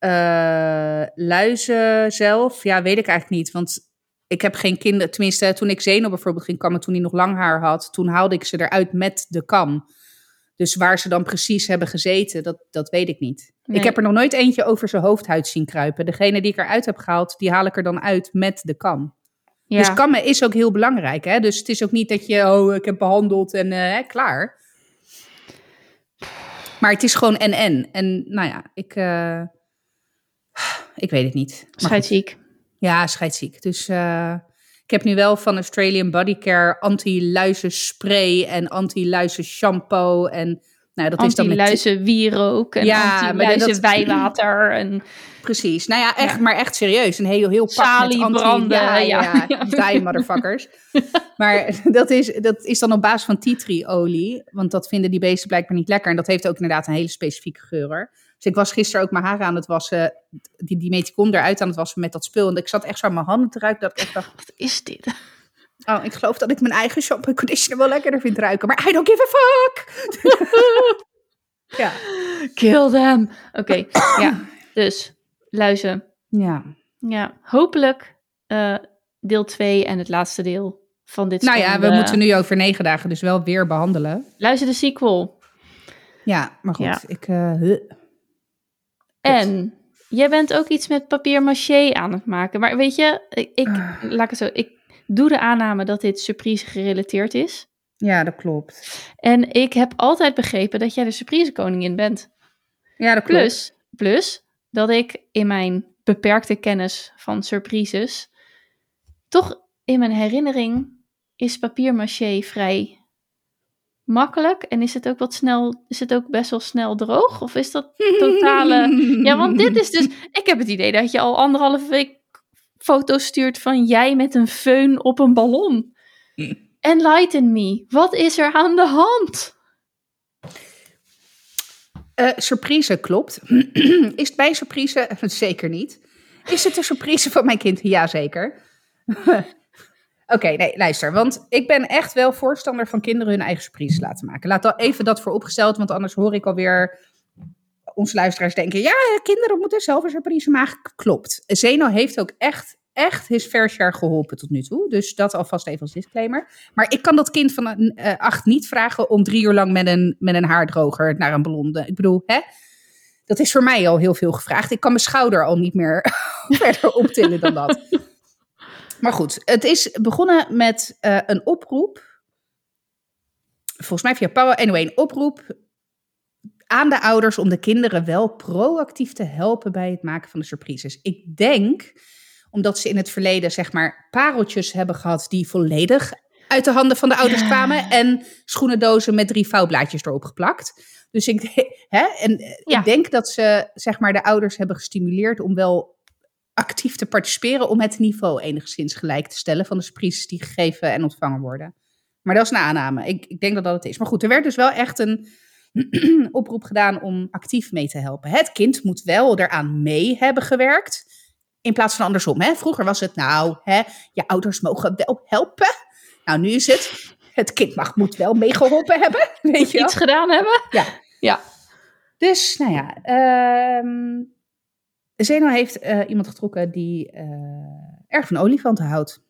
Uh, luizen zelf, ja, weet ik eigenlijk niet. Want ik heb geen kinderen, tenminste toen ik Zeno bijvoorbeeld ging kammen, toen hij nog lang haar had, toen haalde ik ze eruit met de kam. Dus waar ze dan precies hebben gezeten, dat, dat weet ik niet. Ik heb er nog nooit eentje over zijn hoofdhuid zien kruipen. Degene die ik eruit heb gehaald, die haal ik er dan uit met de kam. Dus kammen is ook heel belangrijk. Hè? Dus het is ook niet dat je, oh, ik heb behandeld en uh, klaar. Maar het is gewoon en-en. En nou ja, ik, uh, ik weet het niet. Scheidziek. Ja, scheidziek. Dus uh, ik heb nu wel van Australian Body Care anti-luizen spray en anti-luizen shampoo en nou, dat is dan met wierook en ja, anti-luizen dat... wijwater. En... Precies. Nou ja, echt, maar echt serieus. Een heel, heel pak met anti... branden. Ja, ja, ja. die motherfuckers. maar dat is, dat is dan op basis van tea tree olie. Want dat vinden die beesten blijkbaar niet lekker. En dat heeft ook inderdaad een hele specifieke geur. Dus ik was gisteren ook mijn haar aan het wassen, die, die meticon eruit aan het wassen met dat spul. En ik zat echt zo aan mijn handen te ruiken, dat ik echt dacht... Wat is dit? Oh, ik geloof dat ik mijn eigen shampoo conditioner wel lekkerder vind ruiken. Maar I don't give a fuck! ja. Kill them! Oké, ja. Dus, luizen. Ja. Ja, hopelijk uh, deel 2 en het laatste deel van dit Nou ja, we moeten nu over negen dagen dus wel weer behandelen. Luister de sequel. Ja, maar goed. Ja. Ik, uh, en jij bent ook iets met papier maché aan het maken. Maar weet je, ik, uh. laat het zo, ik doe de aanname dat dit surprise gerelateerd is. Ja, dat klopt. En ik heb altijd begrepen dat jij de surprise koningin bent. Ja, dat klopt. Plus, plus dat ik in mijn beperkte kennis van surprises toch in mijn herinnering is papier maché vrij makkelijk? En is het ook wat snel, is het ook best wel snel droog? Of is dat totale... ja, want dit is dus... Ik heb het idee dat je al anderhalve week foto's stuurt van jij met een föhn op een ballon. Enlighten me. Wat is er aan de hand? Uh, surprise, klopt. is het bij surprise? Zeker niet. Is het een surprise van mijn kind? Jazeker. Oké, nee, luister. Want ik ben echt wel voorstander van kinderen hun eigen surprise laten maken. Laat dan even dat vooropgesteld, want anders hoor ik alweer onze luisteraars denken: ja, kinderen moeten zelf een surprise maken. Klopt. Zeno heeft ook echt, echt his fair geholpen tot nu toe. Dus dat alvast even als disclaimer. Maar ik kan dat kind van uh, acht niet vragen om drie uur lang met een, met een haardroger naar een blonde. Ik bedoel, hè? Dat is voor mij al heel veel gevraagd. Ik kan mijn schouder al niet meer verder optillen dan dat. Maar goed, het is begonnen met uh, een oproep. Volgens mij via Power. Anyway, een oproep aan de ouders om de kinderen wel proactief te helpen bij het maken van de surprises. Ik denk omdat ze in het verleden zeg maar pareltjes hebben gehad die volledig uit de handen van de ouders kwamen en schoenendozen met drie vouwblaadjes erop geplakt. Dus ik, hè, en ik denk dat ze zeg maar de ouders hebben gestimuleerd om wel actief te participeren om het niveau enigszins gelijk te stellen van de surprises die gegeven en ontvangen worden. Maar dat is een aanname. Ik, ik denk dat dat het is. Maar goed, er werd dus wel echt een oproep gedaan om actief mee te helpen. Het kind moet wel eraan mee hebben gewerkt. In plaats van andersom. Hè? Vroeger was het nou, hè, je ouders mogen wel helpen. Nou, nu is het, het kind mag, moet wel meegeholpen hebben. Weet je Iets gedaan hebben. Ja. ja. Dus, nou ja, um, Zeno heeft uh, iemand getrokken die uh, erg van olifanten houdt.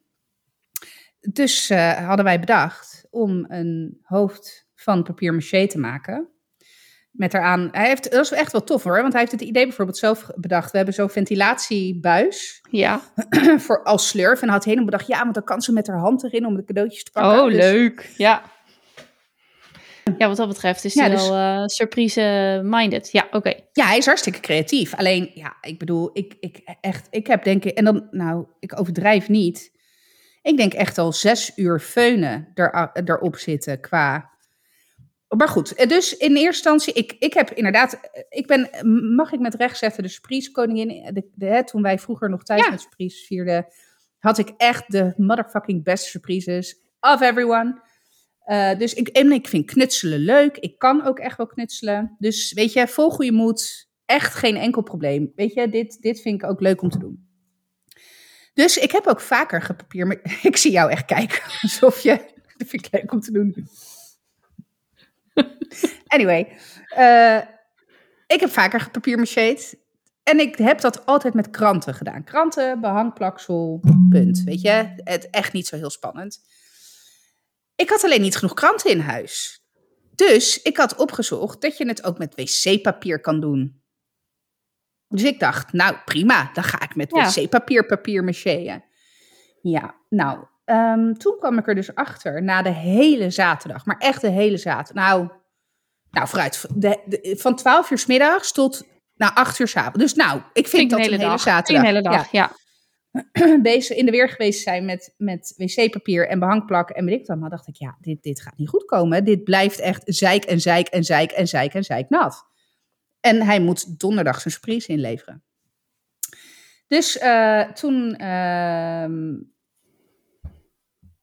Dus uh, hadden wij bedacht om een hoofd van papier maché te maken. Met eraan, hij heeft, dat is echt wel tof hoor, want hij heeft het idee bijvoorbeeld zelf bedacht. We hebben zo'n ventilatiebuis ja. voor als slurf. En had helemaal bedacht, ja, want dan kan ze met haar hand erin om de cadeautjes te pakken. Oh, dus leuk. Ja. Ja, wat dat betreft is hij dus, wel uh, surprise-minded. Ja, oké. Ja, hij is hartstikke creatief. Alleen, ja, ik bedoel, ik, ik echt, ik heb denk ik, en dan, nou, ik overdrijf niet. Ik denk echt al zes uur feunen er, erop zitten qua... Maar goed, dus in eerste instantie, ik, ik heb inderdaad, ik ben, mag ik met recht zetten, de surprise koningin, de, toen wij vroeger nog thuis met surprise vierden, had ik echt de motherfucking best surprises of everyone. Uh, dus ik, en ik vind knutselen leuk. Ik kan ook echt wel knutselen. Dus weet je, vol goede moed. Echt geen enkel probleem. Weet je, dit, dit vind ik ook leuk om te doen. Dus ik heb ook vaker gepapier. Ik zie jou echt kijken. Alsof je. Dat vind ik leuk om te doen. Anyway. Uh, ik heb vaker gepapiermacheerd. en ik heb dat altijd met kranten gedaan. Kranten, behangplaksel, punt. Weet je, het echt niet zo heel spannend. Ik had alleen niet genoeg kranten in huis. Dus ik had opgezocht dat je het ook met wc-papier kan doen. Dus ik dacht, nou prima, dan ga ik met wc-papier papier macheën. Ja, nou, ehm, toen kwam ik er dus achter na de hele zaterdag, maar echt de hele zaterdag. Nou, nou vooruit, de, van 12 uur s middags tot naar 8 uur s avonds. Dus nou, ik vind dat een hele, hele zaterdag. Een hele dag, ja. Bezig in de weer geweest zijn met, met wc-papier en behangplak en weet ik dan. Maar dacht ik, ja, dit, dit gaat niet goed komen. Dit blijft echt zeik en zeik en zeik en zeik en zeik nat. En hij moet donderdag zijn surprise inleveren. Dus uh, toen ehm,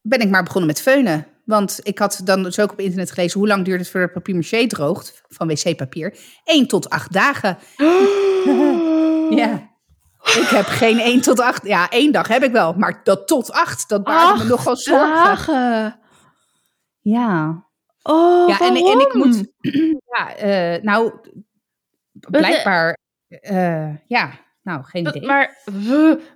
ben ik maar begonnen met feunen. Want ik had dan dus ook op internet gelezen hoe lang duurt het voordat papier maché droogt van wc-papier. 1 tot 8 dagen. ja. Ik heb geen 1 tot 8. Ja, één dag heb ik wel. Maar dat tot 8, dat baart me nogal zorgen. dagen? Ja. Oh, ja, en, en ik moet... Ja, uh, nou, blijkbaar... Uh, ja, nou, geen idee. Maar,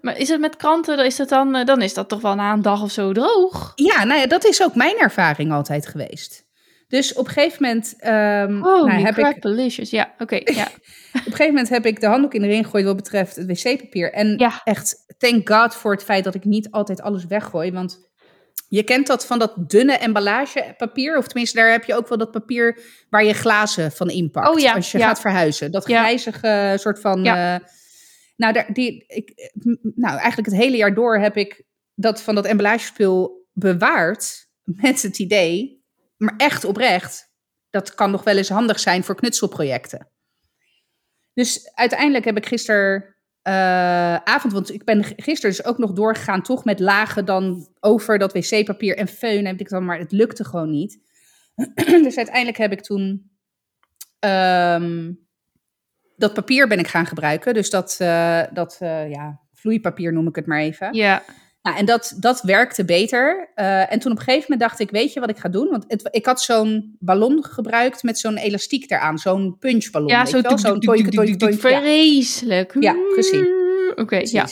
maar is het met kranten, dan is, het dan, eh, dan is dat toch wel na een dag of zo droog? Ja, nou ja, dat is ook mijn ervaring altijd geweest. Dus op een gegeven moment. Um, oh, nou, heb ik, delicious. Ja, oké. ja. op een gegeven moment heb ik de handdoek in de ring gegooid wat betreft het wc-papier. En ja. echt, thank God voor het feit dat ik niet altijd alles weggooi. Want je kent dat van dat dunne emballagepapier. Of tenminste, daar heb je ook wel dat papier waar je glazen van inpakt. Oh, ja, als je gaat verhuizen. Dat grijzige soort van. Uh, nou, daar, die, ik, nou, eigenlijk het hele jaar door heb ik dat van dat emballagespul bewaard. Met het idee, maar echt oprecht, dat kan nog wel eens handig zijn voor knutselprojecten. Dus uiteindelijk heb ik gisteren uh, avond, want ik ben gisteren dus ook nog doorgegaan, toch met lagen dan over dat wc-papier en feun heb ik dan, maar het lukte gewoon niet. dus uiteindelijk heb ik toen um, dat papier ben ik gaan gebruiken. Dus dat, uh, dat uh, ja, vloeipapier noem ik het maar even. Ja. Nou, en dat, dat werkte beter. Uh, en toen op een gegeven moment dacht ik, weet je wat ik ga doen? Want het, ik had zo'n ballon gebruikt met zo'n elastiek eraan. Zo'n punchballon. Ja, zo'n zo Vreselijk. Ja, precies. Oké, ja.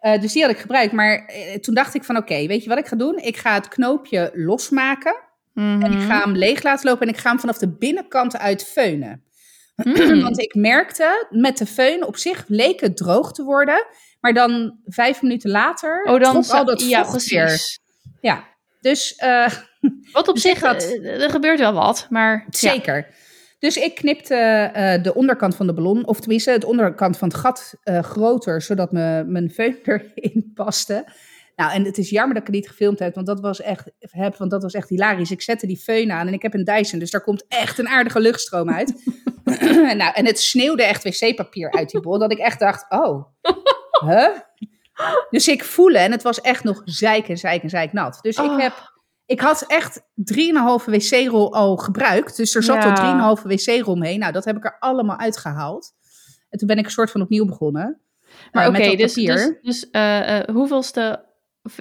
Uh, dus die had ik gebruikt. Maar toen dacht ik van, oké, weet je wat ik ga doen? Ik ga het knoopje losmaken. Mm -hmm. En ik ga hem leeg laten lopen. En ik ga hem vanaf de binnenkant uit feunen. Mm. Want ik merkte, met de föhn op zich leek het droog te worden. Maar dan vijf minuten later oh, dan al dat ja, precies. Ja, dus... Uh, wat op dus zich, had, eh, er gebeurt wel wat, maar... Zeker. Dus ik knipte uh, de onderkant van de ballon, of tenminste het onderkant van het gat uh, groter, zodat me, mijn föhn erin paste. Nou, en het is jammer dat ik het niet gefilmd heb, want dat was echt, heb, want dat was echt hilarisch. Ik zette die föhn aan en ik heb een Dyson, dus daar komt echt een aardige luchtstroom uit. nou, en het sneeuwde echt wc-papier uit die bol, dat ik echt dacht, oh, huh? Dus ik voelde, en het was echt nog zeik en zeik en zeik nat. Dus ik heb, ik had echt 3,5 wc-rol al gebruikt. Dus er zat ja. al 3,5 wc-rol mee. Nou, dat heb ik er allemaal uitgehaald. En toen ben ik een soort van opnieuw begonnen. Maar uh, oké, dus, dus, dus uh, uh, hoeveelste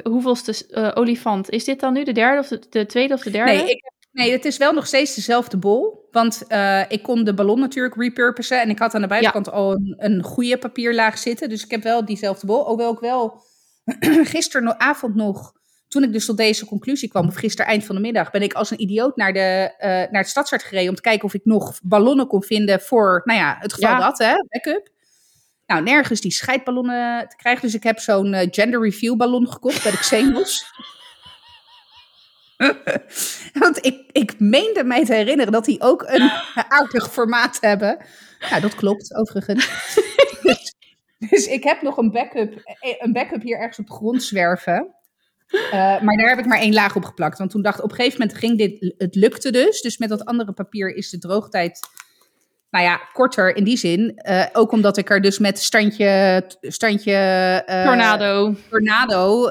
hoeveelste uh, olifant? Is dit dan nu de derde of de, de tweede of de derde? Nee, ik, nee, het is wel nog steeds dezelfde bol. Want uh, ik kon de ballon natuurlijk repurposen. En ik had aan de buitenkant al een, een goede papierlaag zitten. Dus ik heb wel diezelfde bol. Hoewel ik wel gisteravond nog, toen ik dus tot deze conclusie kwam, of gisteren eind van de middag, ben ik als een idioot naar, de, uh, naar het stadsart gereden om te kijken of ik nog ballonnen kon vinden voor, nou ja, het geval dat, hè, backup. Nou, nergens die scheidballonnen te krijgen. Dus ik heb zo'n uh, gender review ballon gekocht bij de Xenos. Want ik, ik meende mij te herinneren dat die ook een aardig formaat hebben. Ja, dat klopt overigens. dus, dus, ik heb nog een backup, eh, een backup hier ergens op de grond zwerven. Uh, maar daar heb ik maar één laag op geplakt. Want toen dacht ik, op een gegeven moment ging dit, het lukte dus. Dus met dat andere papier is de droogtijd nou ja, korter in die zin. Uh, ook omdat ik er dus met standje, standje uh, tornado, tornado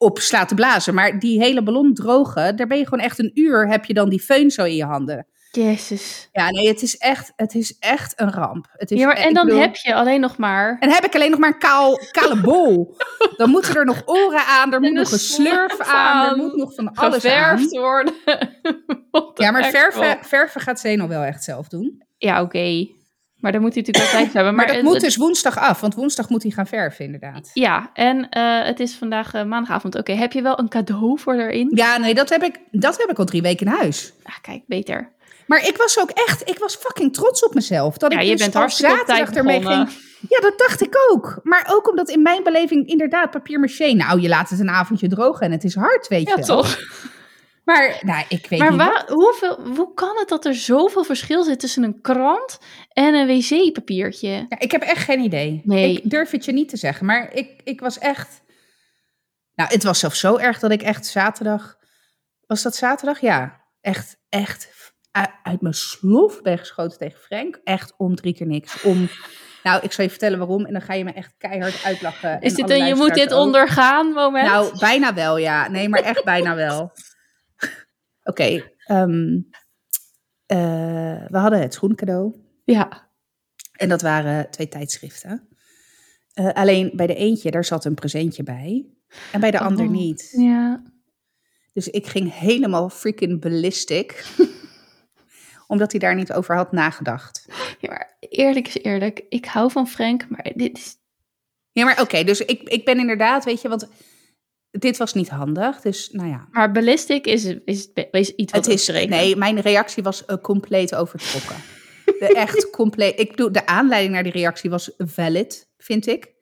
op sla te blazen. Maar die hele ballon drogen, daar ben je gewoon echt een uur, heb je dan die föhn zo in je handen. Jezus. Ja, nee, het is echt, het is echt een ramp. Het is, ja, maar, en dan heb je alleen nog maar... En heb ik alleen nog maar een kaal, kale bol. dan moeten er nog oren aan, er moet nog een slurf aan, er moet nog van alles geverfd aan. worden. ja, maar verven, verven gaat Zeno wel echt zelf doen. Ja, oké. Maar dan moet hij natuurlijk wel tijd hebben. Maar, maar dat moet dus woensdag af, want woensdag moet hij gaan verven, inderdaad. Ja, en uh, het is vandaag uh, maandagavond. Oké, heb je wel een cadeau voor erin? Ja, nee, dat heb, ik, dat heb ik al drie weken in huis. Ah, kijk, beter. Maar ik was ook echt, ik was fucking trots op mezelf. Dat ja, ik je dus bent hartstikke zaterdag ermee ging. Ja, dat dacht ik ook. Maar ook omdat in mijn beleving inderdaad papier maché. Nou, je laat het een avondje drogen en het is hard, weet je. Ja, toch? Maar nou, ik weet maar niet. Hoeveel, hoe kan het dat er zoveel verschil zit tussen een krant en een wc-papiertje? Ja, ik heb echt geen idee. Nee. Ik durf het je niet te zeggen. Maar ik, ik was echt. Nou, het was zelfs zo erg dat ik echt zaterdag. Was dat zaterdag? Ja. Echt, echt uit mijn slof ben geschoten tegen Frank. Echt om drie keer niks. Om. Nou, ik zal je vertellen waarom en dan ga je me echt keihard uitlachen. Is dit een je moet dit ondergaan moment? Nou, bijna wel, ja. Nee, maar echt bijna wel. Oké, okay, um, uh, we hadden het schoencadeau. Ja. En dat waren twee tijdschriften. Uh, alleen bij de eentje, daar zat een presentje bij. En bij de oh, ander niet. Ja. Dus ik ging helemaal freaking ballistic. omdat hij daar niet over had nagedacht. Ja, maar eerlijk is eerlijk. Ik hou van Frank, maar dit is... Ja, maar oké, dus ik, ik ben inderdaad, weet je, want dit was niet handig, dus nou ja. Maar ballistic is, is, is iets wat het is, Nee, mijn reactie was uh, compleet overtrokken. de, echt compleet. Ik bedoel, de aanleiding naar die reactie was valid, vind ik.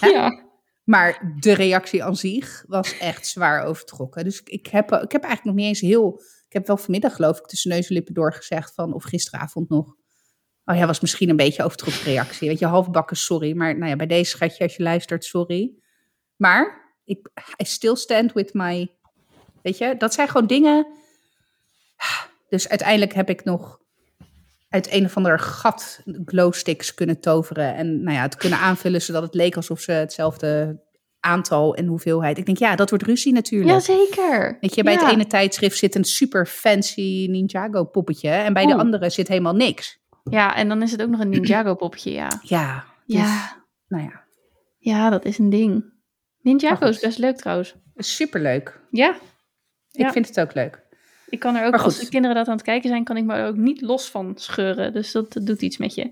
Hè? Ja. Maar de reactie aan zich was echt zwaar overtrokken. Dus ik heb, ik heb eigenlijk nog niet eens heel ik heb wel vanmiddag geloof ik tussen neus en lippen doorgezegd van, of gisteravond nog. Oh ja, was misschien een beetje overtrokken reactie. Weet je, halfbakken sorry. Maar nou ja, bij deze schatje, als je luistert, sorry. Maar ik I still stand with my... Weet je, dat zijn gewoon dingen... Dus uiteindelijk heb ik nog uit een of ander gat glowsticks kunnen toveren. En nou ja, het kunnen aanvullen zodat het leek alsof ze hetzelfde aantal en hoeveelheid. Ik denk, ja, dat wordt ruzie natuurlijk. Jazeker. Weet je, bij het ene tijdschrift zit een super fancy Ninjago poppetje en bij de andere zit helemaal niks. Ja, en dan is het ook nog een Ninjago poppetje, ja. Ja. Dus, ja. Nou ja. Ja, dat is een ding. Ninjago is best leuk trouwens. Super leuk. Ja. Ik vind het ook leuk. Ik kan er ook, als de kinderen dat aan het kijken zijn, kan ik me er ook niet los van scheuren. Dus dat, doet iets met je.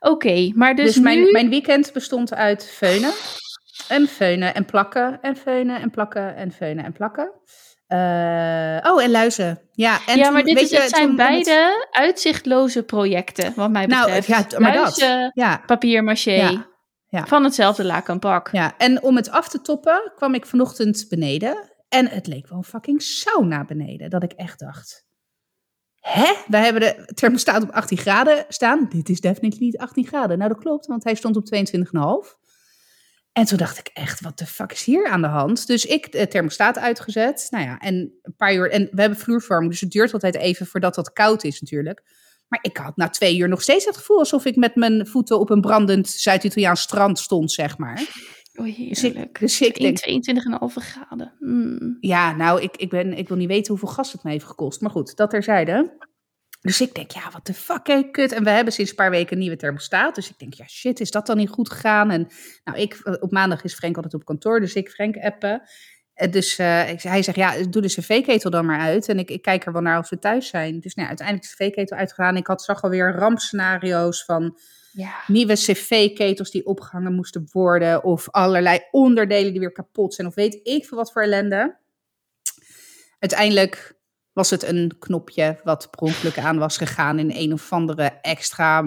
Oké, maar dus, dus mijn, mijn weekend bestond uit feunen. En feunen en plakken en feunen en plakken en feunen en plakken. Uh, oh, en luizen. Ja, en ja maar dit is, het zijn beide uitzichtloze projecten, wat mij nou, betreft. Nou, ja, maar luizen, dat. Ja. papier maché. Ja. Ja. Van hetzelfde laken pak. Ja, en om het af te toppen kwam ik vanochtend beneden. En het leek wel een fucking sauna beneden. Dat ik echt dacht, hè? Wij hebben de thermostaat op 18 graden staan. Dit is definitely niet 18 graden. Nou, dat klopt, want hij stond op 22,5. En toen dacht ik echt, wat de fuck is hier aan de hand? Dus ik de thermostaat uitgezet. Nou ja, en een paar uur. En we hebben vloervorm, dus het duurt altijd even voordat dat koud is natuurlijk. Maar ik had na twee uur nog steeds het gevoel alsof ik met mijn voeten op een brandend Zuid-Italiaans strand stond, zeg maar. Oh, heerlijk. Dus ik, dus ik 22,5 graden. Mm. Ja, nou, ik, ik, ben, ik wil niet weten hoeveel gas het me heeft gekost. Maar goed, dat terzijde. Dus ik denk, ja, wat de fuck, hé, kut. En we hebben sinds een paar weken een nieuwe thermostaat. Dus ik denk, ja, shit, is dat dan niet goed gegaan? En nou, ik, op maandag is Frank altijd op kantoor, dus ik Frank appen. Dus uh, hij zegt, ja, doe de cv-ketel dan maar uit. En ik, ik kijk er wel naar als we thuis zijn. Dus nou, uiteindelijk is de cv-ketel uitgegaan. Ik had, zag alweer rampscenario's van ja. nieuwe cv-ketels die opgehangen moesten worden. Of allerlei onderdelen die weer kapot zijn. Of weet ik veel wat voor ellende. Uiteindelijk was het een knopje wat per ongeluk aan was gegaan in een of andere extra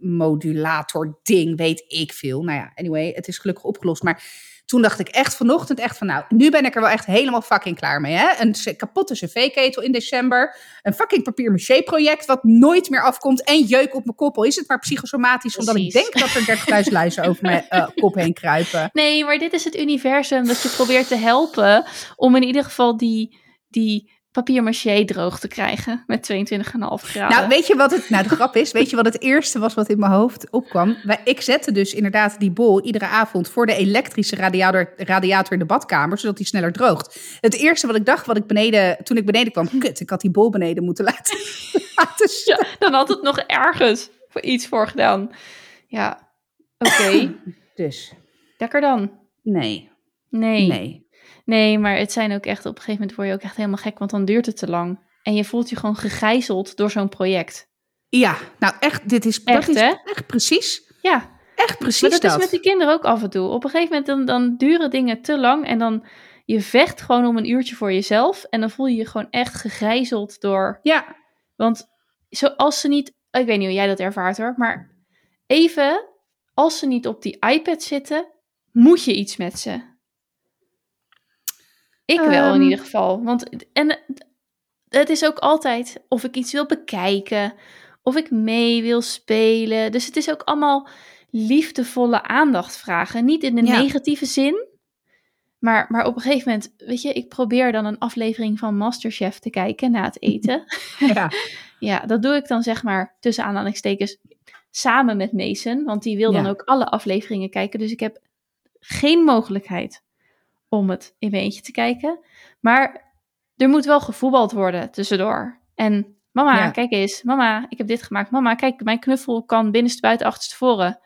modulator ding, weet ik veel. Nou ja, anyway, het is gelukkig opgelost. Maar toen dacht ik echt vanochtend echt van, nou, nu ben ik er wel echt helemaal fucking klaar mee. Hè? Een kapotte cv-ketel in december. Een fucking papier project wat nooit meer afkomt. En jeuk op mijn koppel. Is het maar psychosomatisch, omdat ik denk dat er 30.000 luizen over mijn uh, kop heen kruipen. Nee, maar dit is het universum dat je probeert te helpen om in ieder geval die... die papier droog te krijgen met 22,5 graden. Nou, weet je wat het, nou de grap is, weet je wat het eerste was wat in mijn hoofd opkwam? Ik zette dus inderdaad die bol iedere avond voor de elektrische radiator, radiator in de badkamer, zodat die sneller droogt. Het eerste wat ik dacht, wat ik beneden, toen ik beneden kwam, kut, ik had die bol beneden moeten laten, laten ja, dan had het nog ergens voor iets voor gedaan. Ja, oké. dus. Lekker dan? Nee. Nee. Nee. Nee, maar het zijn ook echt, op een gegeven moment word je ook echt helemaal gek, want dan duurt het te lang. En je voelt je gewoon gegijzeld door zo'n project. Ja, nou echt, dit is, echt, dat is hè? echt precies. Ja. Echt precies maar dat, dat. is met die kinderen ook af en toe. Op een gegeven moment dan, dan duren dingen te lang en dan je vecht gewoon om een uurtje voor jezelf en dan voel je je gewoon echt gegijzeld door. Ja. Want zoals ze niet, ik weet niet hoe jij dat ervaart hoor, maar even als ze niet op die iPad zitten, moet je iets met ze. Ik wel in Ehm. ieder geval. Want en het is ook altijd of ik iets wil bekijken, of ik mee wil spelen. Dus het is ook allemaal liefdevolle aandacht vragen. Niet in de Ja. negatieve zin. Maar, maar op een gegeven moment, weet je, ik probeer dan een aflevering van Masterchef te kijken na het eten. Ja. ja, dat doe ik dan zeg maar tussen aanhalingstekens samen met Mason. Want die wil dan ook alle afleveringen kijken. Dus ik heb geen mogelijkheid om het in mijn eentje te kijken. Maar er moet wel gevoetbald worden tussendoor. En mama, Ja. kijk eens. Mama, ik heb dit gemaakt. Mama, kijk, mijn knuffel kan binnenste buiten achterste voren.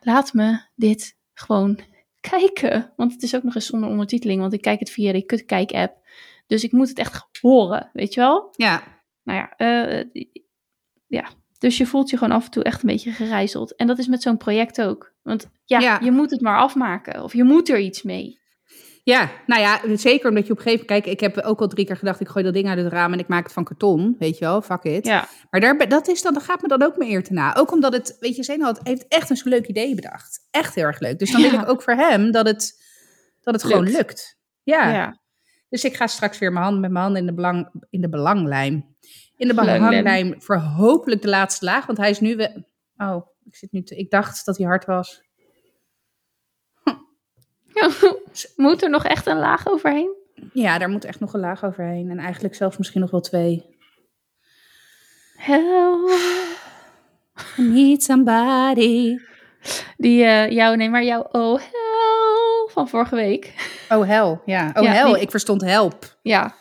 Laat me dit gewoon kijken. Want het is ook nog eens zonder ondertiteling. Want ik kijk het via die kutkijk-app. Dus ik moet het echt horen, weet je wel? Ja. Nou ja, eh, ja. Dus je voelt je gewoon af en toe echt een beetje gerijzeld. En dat is met zo'n project ook. Want ja, Ja. je moet het maar afmaken. Of je moet er iets mee. Ja, nou ja, zeker omdat je op een gegeven moment... Kijk, ik heb ook al drie keer gedacht, ik gooi dat ding uit het raam en ik maak het van karton. Weet je wel, fuck it. Ja, Maar daar, dat, is dan, dat gaat me dan ook mijn eer te na. Ook omdat het, weet je, Zeno had, heeft echt een leuk idee bedacht. Echt heel erg leuk. Dus dan wil Ja. ik ook voor hem dat het, dat het gewoon Lukt. lukt. Ja. ja. Dus ik ga straks weer mijn hand met mijn handen in de, belang, in de belanglijm. In de Belanglijm. voor hopelijk de laatste laag. Want hij is nu... We, oh, ik, zit nu te, ik dacht dat hij hard was. Moet er nog echt een laag overheen? Ja, daar moet echt nog een laag overheen. En eigenlijk zelfs misschien nog wel twee. Help. Need somebody. Die, eh jou, nee, maar jouw oh hell van vorige week. Oh, hel. Ja, oh, Ja, hel. die- Ik verstond help. Ja,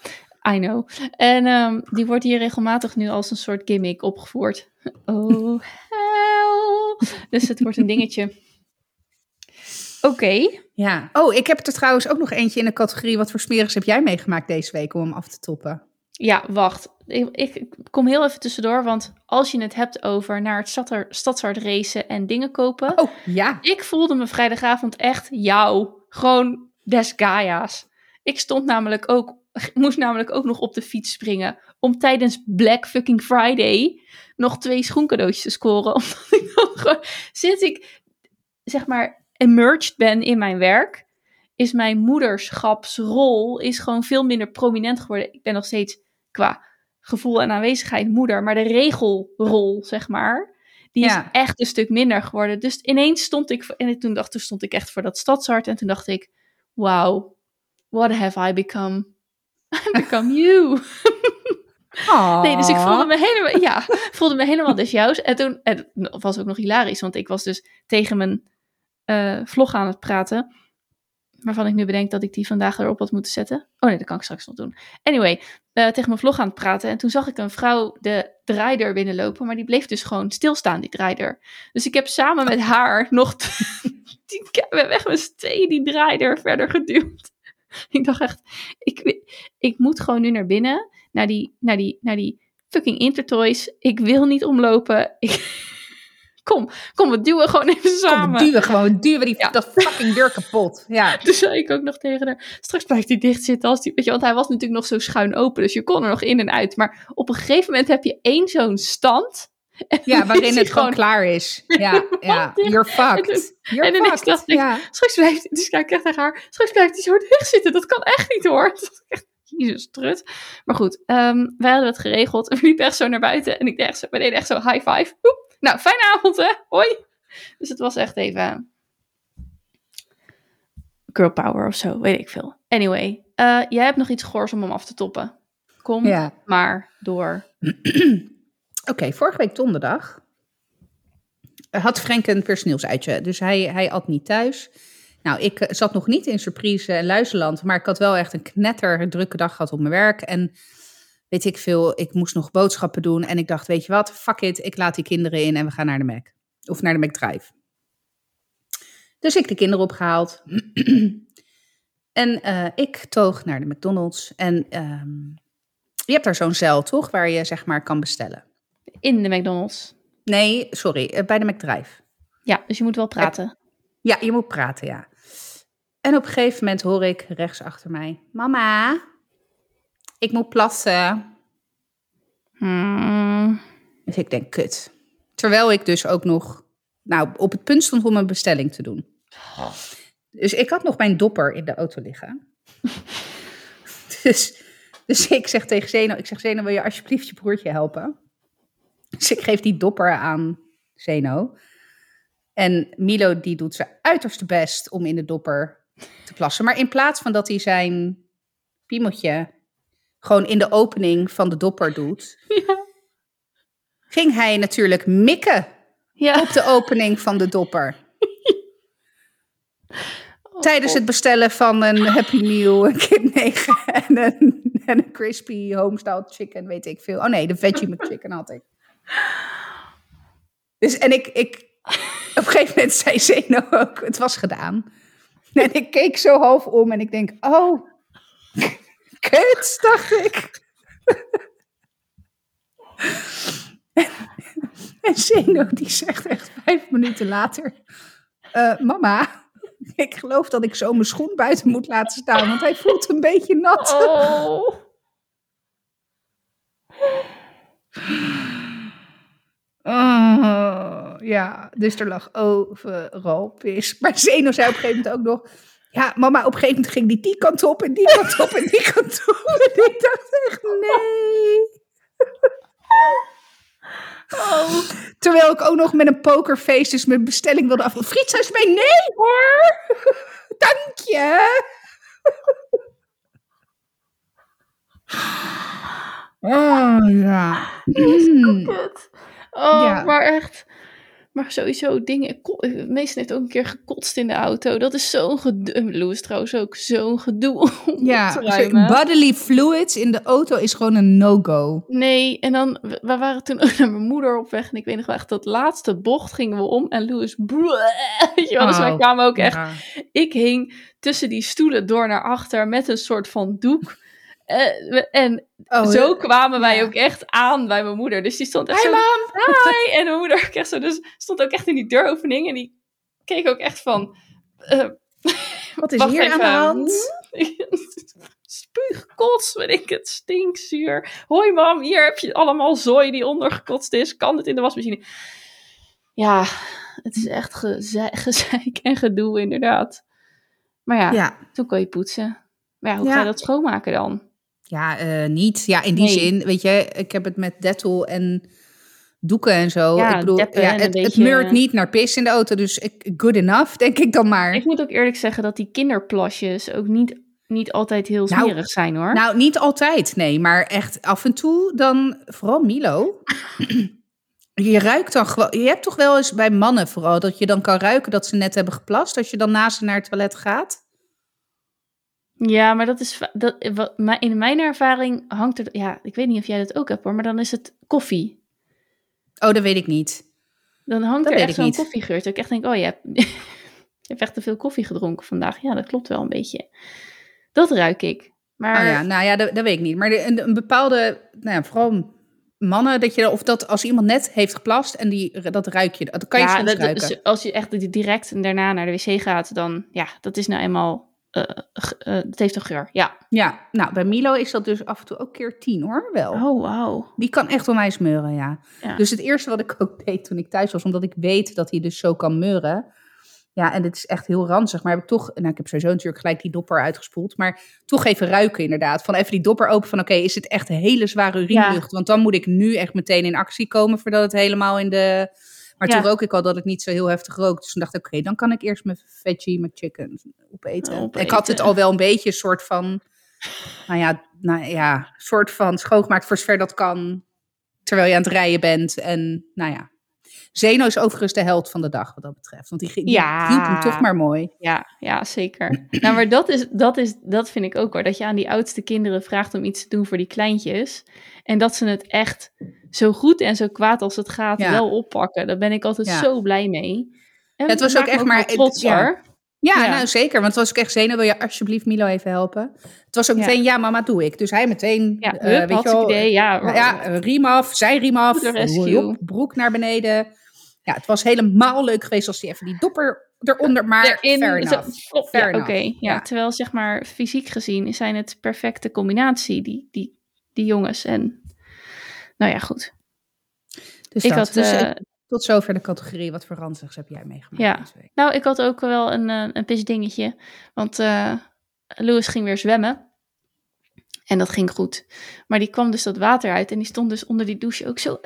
I know. En ehm, die wordt hier regelmatig nu als een soort gimmick opgevoerd. Oh hell. Dus het wordt een dingetje. Oké. Ja. Oh, ik heb er trouwens ook nog eentje in de categorie... wat voor smerigs heb jij meegemaakt deze week om hem af te toppen? Ja, wacht. Ik, ik kom heel even tussendoor, want als je het hebt over naar het stadser, stadshart racen en dingen kopen. Oh, ja. Ik voelde me vrijdagavond echt jou. Gewoon des Gaia's. Ik stond namelijk ook, moest namelijk ook nog op de fiets springen. Om tijdens Black fucking Friday nog twee schoencadeautjes te scoren. Omdat ik dan gewoon, sinds ik zeg maar emerged ben in mijn werk, is mijn moederschapsrol is gewoon veel minder prominent geworden. Ik ben nog steeds qua gevoel en aanwezigheid moeder, maar de regelrol, zeg maar, die Ja. is echt een stuk minder geworden. Dus ineens stond ik, en toen dacht toen stond ik echt voor dat stadshart en toen dacht ik, wow, what have I become? I become you. Nee, dus ik voelde me helemaal, ja, voelde me helemaal des jouws. En toen, en het was ook nog hilarisch, want ik was dus tegen mijn eh, vlog aan het praten. Waarvan ik nu bedenk dat ik die vandaag erop had moeten zetten. Oh nee, dat kan ik straks nog doen. Anyway, eh, tegen mijn vlog aan het praten. En toen zag ik een vrouw de draaideur binnenlopen. Maar die bleef dus gewoon stilstaan, die draaideur. Dus ik heb samen met haar nog... die, we hebben echt z'n tweeën die draaideur verder geduwd. Ik dacht echt, ik, ik moet gewoon nu naar binnen. Naar die, naar die, naar die fucking Intertoys. Ik wil niet omlopen. Ik, kom, kom, we duwen gewoon even samen. Kom, we duwen gewoon, we duwen die, Ja. dat fucking deur kapot. Ja. Toen zei ik ook nog tegen haar, straks blijft hij dicht zitten als die, weet je, want hij was natuurlijk nog zo schuin open, dus je kon er nog in en uit. Maar op een gegeven moment heb je één zo'n stand. Ja, dan waarin het gewoon klaar is. Ja, ja. You're fucked. You're en ineens fucked. dacht ik, ja. Straks blijft, dus ik kijk echt naar haar, straks blijft hij zo dicht zitten, dat kan echt niet hoor. Jezus, trut. Maar goed, ehm, wij hadden het geregeld en we liepen echt zo naar buiten en ik deed echt zo, we deden echt zo high five. Oep. Nou, fijne avond hè, hoi. Dus het was echt even girl power of zo, weet ik veel. Anyway, eh, jij hebt nog iets goors om hem af te toppen. Kom Ja. maar door. Oké, vorige week donderdag had Frank een personeelsuitje. Dus hij, hij at niet thuis. Nou, ik eh, zat nog niet in surprise en luisterland. Maar ik had wel echt een knetter drukke dag gehad op mijn werk. En weet ik veel, ik moest nog boodschappen doen. En ik dacht, weet je wat, fuck it. Ik laat die kinderen in en we gaan naar de Mac. Of naar de McDrive. Dus ik de kinderen opgehaald. en eh, ik toog naar de McDonald's. En ehm, je hebt daar zo'n cel, toch? Waar je zeg maar kan bestellen. In de McDonald's. Nee, sorry, bij de McDrive. Ja, dus je moet wel praten. Ja, je moet praten, ja. En op een gegeven moment hoor ik rechts achter mij: Mama, ik moet plassen. Hmm. Dus ik denk, kut. Terwijl ik dus ook nog nou, op het punt stond om een bestelling te doen. Dus ik had nog mijn dopper in de auto liggen. dus, dus ik zeg tegen Zeno, ik zeg Zeno, wil je alsjeblieft je broertje helpen? Dus ik geef die dopper aan Zeno. En Milo die doet zijn uiterste best om in de dopper te plassen. Maar in plaats van dat hij zijn piemeltje gewoon in de opening van de dopper doet, Ja. ging hij natuurlijk mikken Ja. op de opening van de dopper. Tijdens het bestellen van een Happy Meal, een Kip 9 en een, en een crispy homestyle chicken, weet ik veel. Oh nee, de veggie McChicken had ik. Dus en ik, ik, op een gegeven moment zei Zeno ook, het was gedaan. En ik keek zo half om en ik denk, oh, kut, dacht ik. En Zeno die zegt echt vijf minuten later, "Eh, mama, ik geloof dat ik zo mijn schoen buiten moet laten staan, want hij voelt een beetje nat. Oh. Oh, ja, dus er lag overal pis. Maar Zeno zei op een gegeven moment ook nog... Ja, mama, op een gegeven moment ging die die kant op en die kant op en die kant op. En ik dacht echt, nee. Oh. Terwijl ik ook nog met een pokerface dus mijn bestelling wilde af. Friet, is mij nee hoor. Dank je. Oh ja. Mm. Oh, Ja. maar echt. Maar sowieso dingen. Meestal heeft ook een keer gekotst in de auto. Dat is zo'n gedoe. Louis trouwens ook zo'n gedoe om Ja, bodily fluids in de auto is gewoon een no-go. Nee, en dan, we waren toen ook naar mijn moeder op weg. En ik weet nog wel echt, dat laatste bocht gingen we om. En Louis, weet je wel, dus wij Oh, kwamen ook echt Ja. ik hing tussen die stoelen door naar achter met een soort van doek. Eh, en Oh, zo kwamen wij ja. ook echt aan bij mijn moeder. Dus die stond echt zo... mam! Hi! En mijn moeder zo, dus stond ook echt in die deuropening. En die keek ook echt van... eh, Wat is hier aan de hand? Spuug, kots, weet ik het, stinkzuur. Hoi mam, hier heb je allemaal zooi die ondergekotst is. Kan het in de wasmachine? Ja, het is echt geze- gezeik en gedoe inderdaad. Maar ja, Ja, toen kon je poetsen. Maar ja, hoe Ja. ga je dat schoonmaken dan? Ja eh, niet. Ja, in die Nee. zin, weet je, ik heb het met Dettol en doeken en zo. Ja, ik bedoel, deppen ja, het, het beetje- meurt niet naar pis in de auto, dus good enough, denk ik dan maar. Ik moet ook eerlijk zeggen dat die kinderplasjes ook niet, niet altijd heel Nou, smerig zijn hoor. Nou, niet altijd, nee, maar echt af en toe dan, vooral Milo. Je ruikt dan gewoon, je hebt toch wel eens bij mannen vooral, dat je dan kan ruiken dat ze net hebben geplast, als je dan naast ze naar het toilet gaat. Ja, maar dat is. Dat, wat, maar in mijn ervaring hangt er. Ja, ik weet niet of jij dat ook hebt hoor, maar dan is het koffie. Oh, dat weet ik niet. Dan hangt Dat er echt zo'n koffiegeur. Dat ik echt denk: oh, je hebt, je hebt echt te veel koffie gedronken vandaag. Ja, dat klopt wel een beetje. Dat ruik ik. Maar Oh ja, nou ja, dat, dat weet ik niet. Maar de, een, een bepaalde, nou ja, vooral mannen, dat je, of dat als iemand net heeft geplast en die, dat ruik je, dat kan je ja, soms dat- dat- ruiken. als je echt direct en daarna naar de wc gaat, dan ja, dat is nou eenmaal. Eh eh, het heeft een geur. Ja. Ja, nou, bij Milo is dat dus af en toe ook keer tien hoor, wel. Oh, wauw. Die kan echt onwijs meuren, ja. Ja. Dus het eerste wat ik ook deed toen ik thuis was, omdat ik weet dat hij dus zo kan meuren. Ja, en dit is echt heel ranzig, maar heb ik toch, nou ik heb sowieso natuurlijk gelijk die dopper uitgespoeld, maar toch even ruiken inderdaad. Van even die dopper open van oké, is het echt hele zware urinelucht? Want dan moet ik nu echt meteen in actie komen voordat het helemaal in de... Maar Ja. toen rook ik al dat het niet zo heel heftig rook. Dus toen dacht ik, oké, dan kan ik eerst mijn veggie McChicken opeten. Opeten. Ik had het al wel een beetje een soort van, nou ja, nou ja, soort van schoongemaakt voor zover dat kan. Terwijl je aan het rijden bent. En nou ja. Zeno is overigens de held van de dag wat dat betreft. Want die, die Ja. hielp hem toch maar mooi. Ja, ja, zeker. nou, maar dat, is, dat, is, dat vind ik ook hoor. Dat je aan die oudste kinderen vraagt om iets te doen voor die kleintjes. En dat ze het echt zo goed en zo kwaad als het gaat Ja. wel oppakken. Daar ben ik altijd Ja. zo blij mee. En Het was ook echt maar- trots het- ja. hoor. Ja, nou zeker. Want was ik echt zenuw. Wil je alsjeblieft Milo even helpen? Het was ook meteen, ja, mama, doe ik. Dus hij meteen, ja, uh, weet je wel, idee, ja. ja, riem af, zij riem af, broek naar beneden. Ja, het was helemaal leuk geweest als hij even die dopper eronder, maar Erin, enough. ja, oké. ja. Terwijl, zeg maar, fysiek gezien zijn het perfecte combinatie, die, die, die jongens. En, nou ja, goed. Dus ik had... Dus, uh, tot zover de categorie. Wat voor ranzigs heb jij meegemaakt ja. deze week? Nou, ik had ook wel een, uh, een pis dingetje. Want uh, Louis ging weer zwemmen. En dat ging goed. Maar die kwam dus dat water uit. En die stond dus onder die douche ook zo.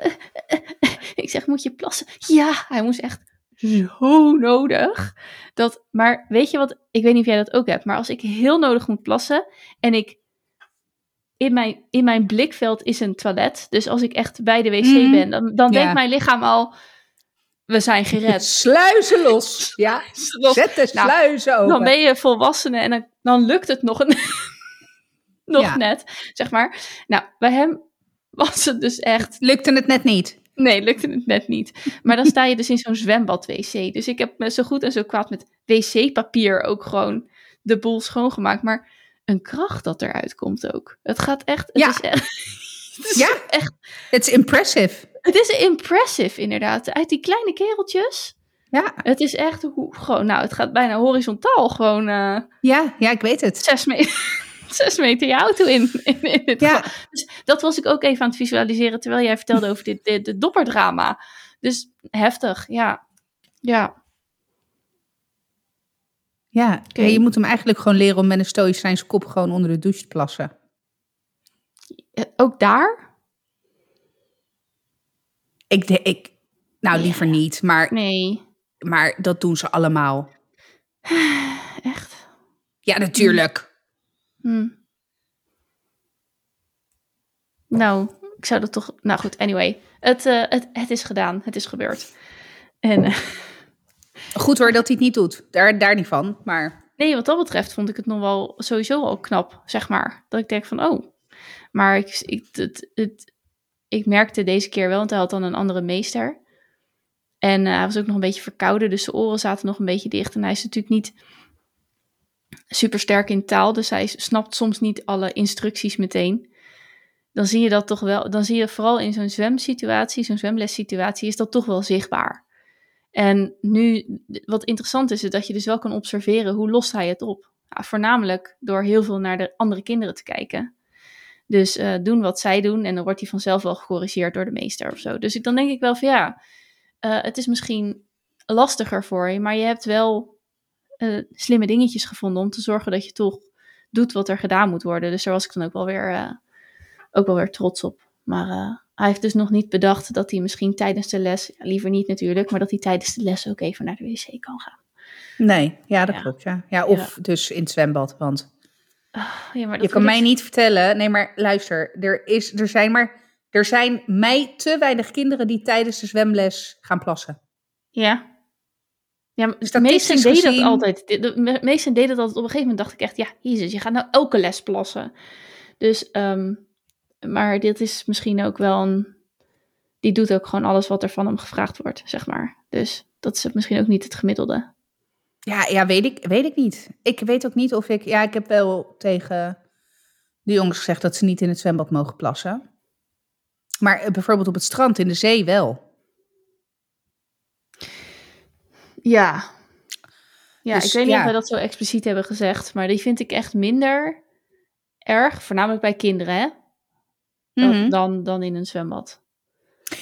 ik zeg, moet je plassen? Ja, hij moest echt zo nodig. Dat, maar weet je wat? Ik weet niet of jij dat ook hebt. Maar als ik heel nodig moet plassen. En ik in mijn, in mijn blikveld is een toilet. Dus als ik echt bij de wc mhm. ben, dan, dan denkt mijn lichaam al we zijn gered. Sluizen los. Ja, zet de nou, sluizen nou, open. Dan ben je volwassene en dan, dan lukt het nog, een, nog net, zeg maar. Nou, bij hem was het dus echt... Lukte het net niet? Nee, lukte het net niet. Maar dan sta je dus in zo'n zwembad-wc. Dus ik heb me zo goed en zo kwaad met wc-papier ook gewoon de boel schoongemaakt. Maar een kracht dat eruit komt ook. Het gaat echt... Het ja. Is echt, het is ja, echt... Het is impressive. Het is impressive, inderdaad. Uit die kleine kereltjes. Ja. Het is echt hoe, gewoon, nou, het gaat bijna horizontaal gewoon. Uh, ja, ja, ik weet het. Zes, me zes meter je auto in. in, ja. Dus dat was ik ook even aan het visualiseren terwijl jij vertelde over dit, dit, dit dopperdrama. Dus heftig, ja. Ja. Ja, okay. je moet hem eigenlijk gewoon leren om met een stoïcijns kop gewoon onder de douche te plassen. Ook daar? Ik, ik nou liever niet, maar, nee. maar dat doen ze allemaal. Echt? Ja, natuurlijk. Hm. Nou, ik zou dat toch. Nou goed, anyway. Het, uh, het, het is gedaan. Het is gebeurd. En. Uh... Goed hoor dat hij het niet doet. Daar, daar niet van. Maar. Nee, wat dat betreft vond ik het nog wel sowieso al knap, zeg maar. Dat ik denk van, oh. Maar ik, ik, het, het, ik merkte deze keer wel, want hij had dan een andere meester. En uh, hij was ook nog een beetje verkouden, dus zijn oren zaten nog een beetje dicht. En hij is natuurlijk niet super sterk in taal, dus hij snapt soms niet alle instructies meteen. Dan zie je dat toch wel, dan zie je vooral in zo'n zwemsituatie, zo'n zwemlessituatie, is dat toch wel zichtbaar. En nu, wat interessant is, is dat je dus wel kan observeren hoe lost hij het op. voornamelijk door heel veel naar de andere kinderen te kijken. Dus uh, doen wat zij doen en dan wordt hij vanzelf wel gecorrigeerd door de meester of zo. Dus ik, dan denk ik wel van ja, uh, het is misschien lastiger voor je, maar je hebt wel uh, slimme dingetjes gevonden om te zorgen dat je toch doet wat er gedaan moet worden. Dus daar was ik dan ook wel weer, ook wel weer trots op. Maar hij heeft dus nog niet bedacht dat hij misschien tijdens de les, liever niet natuurlijk, maar dat hij tijdens de les ook even naar de wc kan gaan. Nee, ja, dat klopt. Ja. Ja, of ja. dus in het zwembad, want Oh, ja, maar je kan mij niet vertellen. Nee, maar luister. Er, is, er, zijn maar, er zijn mij te weinig kinderen die tijdens de zwemles gaan plassen. Ja. Ja, de meesten deden dat altijd. De meesten deden dat altijd. Op een gegeven moment dacht ik echt, ja, jezus, je gaat nou elke les plassen. Dus, um, maar dit is misschien ook wel een... Die doet ook gewoon alles wat er van hem gevraagd wordt, zeg maar. Dus dat is misschien ook niet het gemiddelde. Ja, ja weet, ik, weet ik niet. Ik weet ook niet of ik... Ja, ik heb wel tegen de jongens gezegd dat ze niet in het zwembad mogen plassen. Maar eh, bijvoorbeeld op het strand in de zee wel. Ja. Ja, dus, ik weet niet of we dat zo expliciet hebben gezegd, maar die vind ik echt minder erg, voornamelijk bij kinderen, hè? Dan, mm -hmm. dan, dan in een zwembad.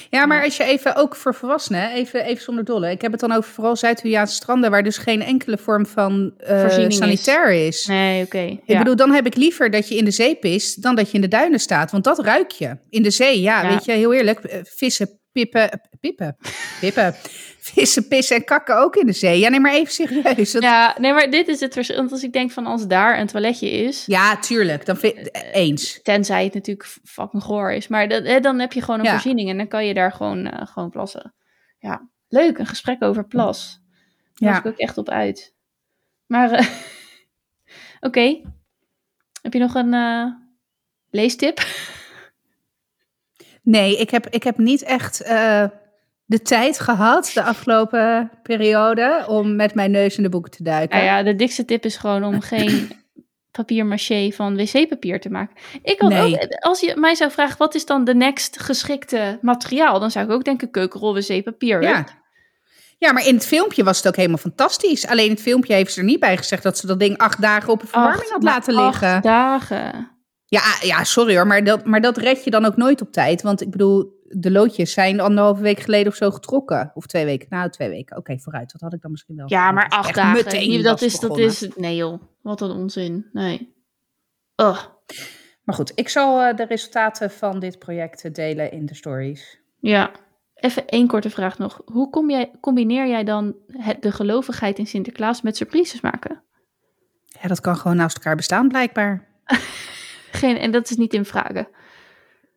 Ja, maar als je even, ook voor volwassenen, even, even zonder dolle. Ik heb het dan over vooral Zuid-Koreaanse stranden, waar dus geen enkele vorm van uh, sanitair is. is. Nee, oké. Okay, ik bedoel, dan heb ik liever dat je in de zee pist, dan dat je in de duinen staat. Want dat ruik je. In de zee, ja, ja. weet je, heel eerlijk. Eh, vissen, pippen, pippen, pippen. Vissen, pissen en kakken ook in de zee. Ja, nee, maar even serieus. Dat... Ja, nee, maar dit is het verschil. Want als ik denk van als daar een toiletje is... Ja, tuurlijk. Dan vind... eens. Tenzij het natuurlijk fucking goor is. Maar dat, dan heb je gewoon een ja. voorziening en dan kan je daar gewoon, uh, gewoon plassen. Ja, leuk. Een gesprek over plas. Daar ja. ik ook echt op uit. Maar, uh, oké. Okay. Heb je nog een uh, leestip? Nee, ik heb, ik heb niet echt de tijd gehad de afgelopen periode om met mijn neus in de boeken te duiken. Nou ja, de dikste tip is gewoon om geen papier maché van wc-papier te maken. Ik had ook, als je mij zou vragen, wat is dan de next geschikte materiaal? Dan zou ik ook denken keukenrol wc-papier. Ja. Ja, maar in het filmpje was het ook helemaal fantastisch. Alleen het filmpje heeft ze er niet bij gezegd dat ze dat ding acht dagen op een verwarming had laten liggen. Acht dagen. Ja, ja, sorry hoor, maar dat, maar dat red je dan ook nooit op tijd. Want ik bedoel, de loodjes zijn anderhalve week geleden of zo getrokken. Of twee weken. Nou, twee weken. Oké, vooruit. Dat had ik dan misschien wel. Ja, maar acht dagen. Dat is, dat is, nee joh, wat een onzin. Nee. Ugh. Maar goed, ik zal eh, de resultaten van dit project delen in de stories. Ja, even één korte vraag nog. Hoe kom jij, combineer jij dan het, de gelovigheid in Sinterklaas met surprises maken? Ja, dat kan gewoon naast elkaar bestaan, blijkbaar. Geen, en dat is niet in vragen.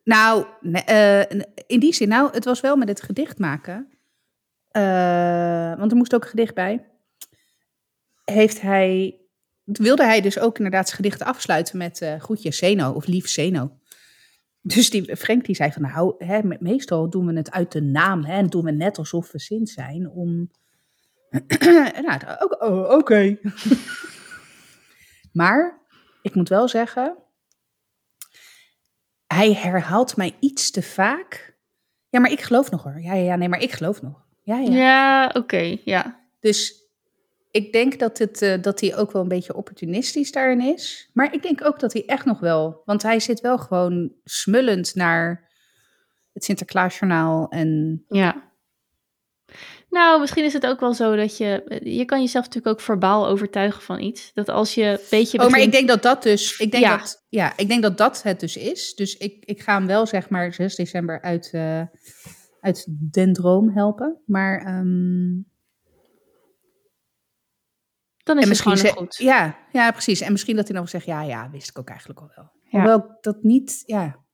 Nou, uh, in die zin, nou, het was wel met het gedicht maken. Uh, want er moest ook een gedicht bij. Heeft hij, wilde hij dus ook inderdaad zijn gedicht afsluiten met uh, groetje Zeno of lief Zeno. Dus die, Frank die zei van nou, hè, meestal doen we het uit de naam hè, en doen we net alsof we zin zijn om... nou, oké. Okay. maar ik moet wel zeggen, hij herhaalt mij iets te vaak. Ja, maar ik geloof nog hoor. Ja, ja, ja nee, maar ik geloof nog. Ja, ja. ja oké, ja. Dus ik denk dat, het, uh, dat hij ook wel een beetje opportunistisch daarin is. Maar ik denk ook dat hij echt nog wel... Want hij zit wel gewoon smullend naar het Sinterklaasjournaal en... Ja. Nou, misschien is het ook wel zo dat je... Je kan jezelf natuurlijk ook verbaal overtuigen van iets. Dat als je een beetje... Begint... Oh, maar ik denk dat dat dus... Ik denk ja. Dat, ja, ik denk dat dat het dus is. Dus ik, ik ga hem wel zeg maar 6 december uit, uh, uit den droom helpen. Maar... Um... Dan is en het gewoon goed. Ja, ja, precies. En misschien dat hij nog zegt, ja, ja, wist ik ook eigenlijk al wel. Ja. Hoewel dat niet, ja...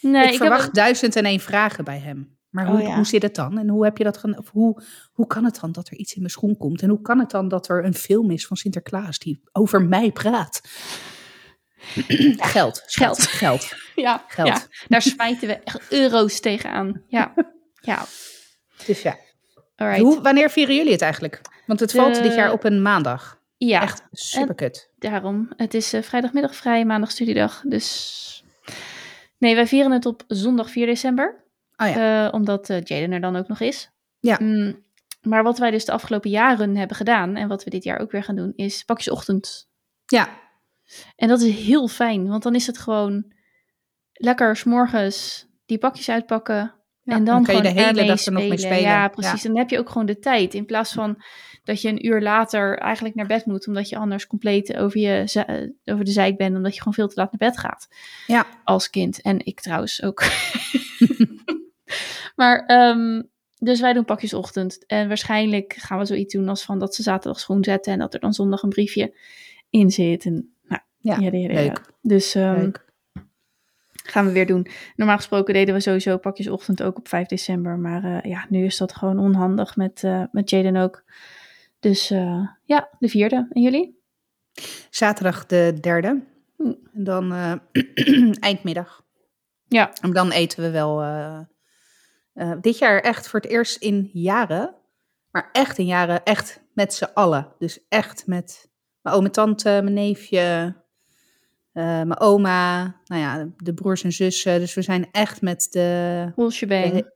Nee, ik, ik verwacht duizend en één vragen bij hem. Maar hoe, oh, hoe zit het dan? En hoe heb je dat gaan, of hoe, hoe kan het dan dat er iets in mijn schoen komt? En hoe kan het dan dat er een film is van Sinterklaas die over mij praat? geld, geld, geld. Ja, geld. Ja, daar smijten we echt euro's tegenaan. Ja, ja. Dus ja. Hoe, wanneer vieren jullie het eigenlijk? Want het valt dit jaar op een maandag. Ja. Echt superkut. Daarom. Het is uh, vrijdagmiddag vrij, maandag studiedag. Dus nee, wij vieren het op zondag 4 december. Oh ja. Uh, omdat uh, Jaden er dan ook nog is. Ja. Mm, maar wat wij dus de afgelopen jaren hebben gedaan en wat we dit jaar ook weer gaan doen, is pakjesochtend. Ja. En dat is heel fijn, want dan is het gewoon lekker s'morgens die pakjes uitpakken. Ja, en dan, dan kan je de hele dag er nog mee spelen. Ja, precies. Ja. Dan heb je ook gewoon de tijd. In plaats van dat je een uur later eigenlijk naar bed moet, omdat je anders compleet over, je, over de zijk bent, omdat je gewoon veel te laat naar bed gaat. Ja. Als kind. En ik trouwens ook. Maar, um, dus wij doen pakjesochtend. En waarschijnlijk gaan we zoiets doen als van dat ze zaterdag schoen zetten en dat er dan zondag een briefje in zit. En, nou, ja, ja, ja, leuk. Dus um, gaan we weer doen. Normaal gesproken deden we sowieso pakjesochtend ook op 5 december. Maar uh, ja, nu is dat gewoon onhandig met, uh, met Jaden ook. Dus uh, ja, de vierde. En jullie? Zaterdag de derde. Hm. En dan eindmiddag. Ja. En dan eten we wel uh, dit jaar echt voor het eerst in jaren, maar echt in jaren, echt met z'n allen. Dus echt met mijn oom en tante, mijn neefje, uh, mijn oma, nou ja, de broers en zussen. Dus we zijn echt met de...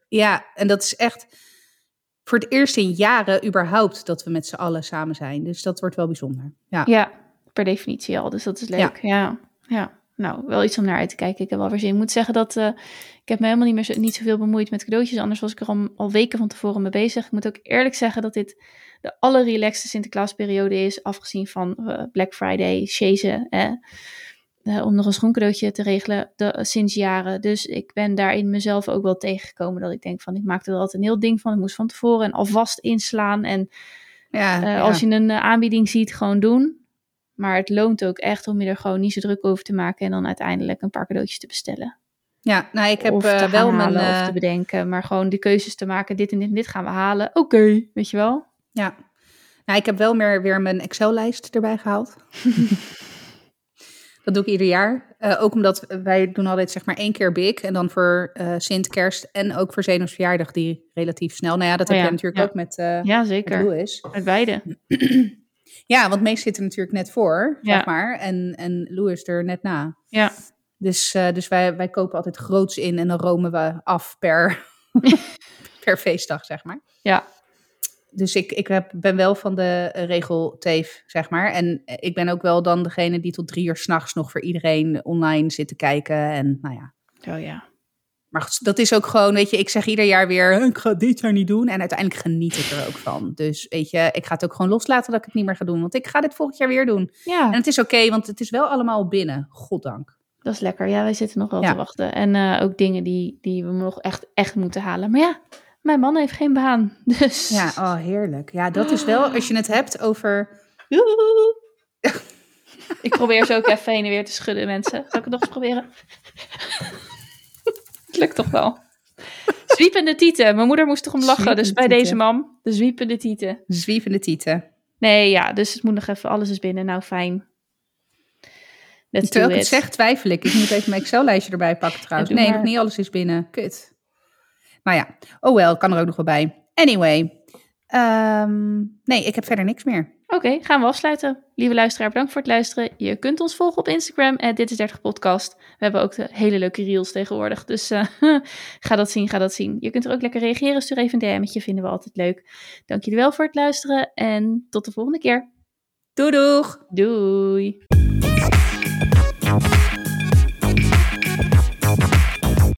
ja, en dat is echt voor het eerst in jaren überhaupt dat we met z'n allen samen zijn. Dus dat wordt wel bijzonder. Ja, ja per definitie al. Dus dat is leuk. Ja, ja. ja nou, wel iets om naar uit te kijken. Ik heb wel weer zin. Ik moet zeggen dat uh, ik heb me helemaal niet meer zo, niet zoveel bemoeid met cadeautjes. Anders was ik er al, al weken van tevoren mee bezig. Ik moet ook eerlijk zeggen dat dit de allerrelaxste Sinterklaasperiode is. Afgezien van uh, Black Friday, chasen. Eh, om nog een schoencadeautje te regelen de, sinds jaren. Dus ik ben daarin mezelf ook wel tegengekomen. Dat ik denk van, ik maakte er altijd een heel ding van. Ik moest van tevoren en alvast inslaan. En ja, ja. als je een aanbieding ziet, gewoon doen. Maar het loont ook echt om je er gewoon niet zo druk over te maken en dan uiteindelijk een paar cadeautjes te bestellen. Ja, nou ik heb uh, wel mijn... Uh... Of te eh, bedenken, maar gewoon de keuzes te maken. Dit en dit en dit gaan we halen. Oké, weet je wel? Ja. Nou, ik heb wel meer weer mijn Excel-lijst erbij gehaald. Dat doe ik ieder jaar. Uh, ook omdat wij doen altijd zeg maar één keer big. En dan voor Sint, Kerst en ook voor Zenos verjaardag die relatief snel. Nou ja, dat heb oh, ja. je natuurlijk ook met, ja, zeker. met Louis. Met beide. ja, want meest zitten natuurlijk net voor, ja. zeg maar. En, en Louis er net na. Ja. Dus, dus wij, wij kopen altijd groots in en dan romen we af per, per feestdag, zeg maar. Ja, dus ik, ik heb, ben wel van de regelteef, zeg maar. En ik ben ook wel dan degene die tot drie uur s'nachts nog voor iedereen online zit te kijken. En nou ja. Oh ja. Maar goed, dat is ook gewoon, weet je, ik zeg ieder jaar weer, ik ga dit jaar niet doen. En uiteindelijk geniet ik er ook van. Dus weet je, ik ga het ook gewoon loslaten dat ik het niet meer ga doen. Want ik ga dit volgend jaar weer doen. Ja. En het is oké, want het is wel allemaal binnen. Goddank. Dat is lekker. Ja, wij zitten nog wel te wachten. En uh, ook dingen die, die we nog echt, echt moeten halen. Maar ja, mijn man heeft geen baan. Dus. Ja, oh heerlijk. Ja, dat is wel, als je het hebt over. ik probeer zo ook even heen en weer te schudden, mensen. Zal ik het nog eens proberen? het lukt toch wel. Zwiepende tieten. Mijn moeder moest toch om lachen, dus bij deze mam. De zwiepende tieten. Zwiepende tieten. Nee, ja, dus het moet nog even, alles is binnen. Nou, fijn. Let's Terwijl ik het zeg, twijfel ik. Ik moet even mijn Excel-lijstje erbij pakken trouwens. nee, nog niet alles is binnen. Kut. Maar ja, oh wel, kan er ook nog wel bij. Anyway, ehm, nee, ik heb verder niks meer. Oké, gaan we afsluiten. Lieve luisteraar, bedankt voor het luisteren. Je kunt ons volgen op Instagram, dit is 30 podcast. We hebben ook de hele leuke reels tegenwoordig, dus uh, ga dat zien, ga dat zien. Je kunt er ook lekker reageren, stuur even een DM'tje, vinden we altijd leuk. Dank jullie wel voor het luisteren en tot de volgende keer. Doei doeg! Doei!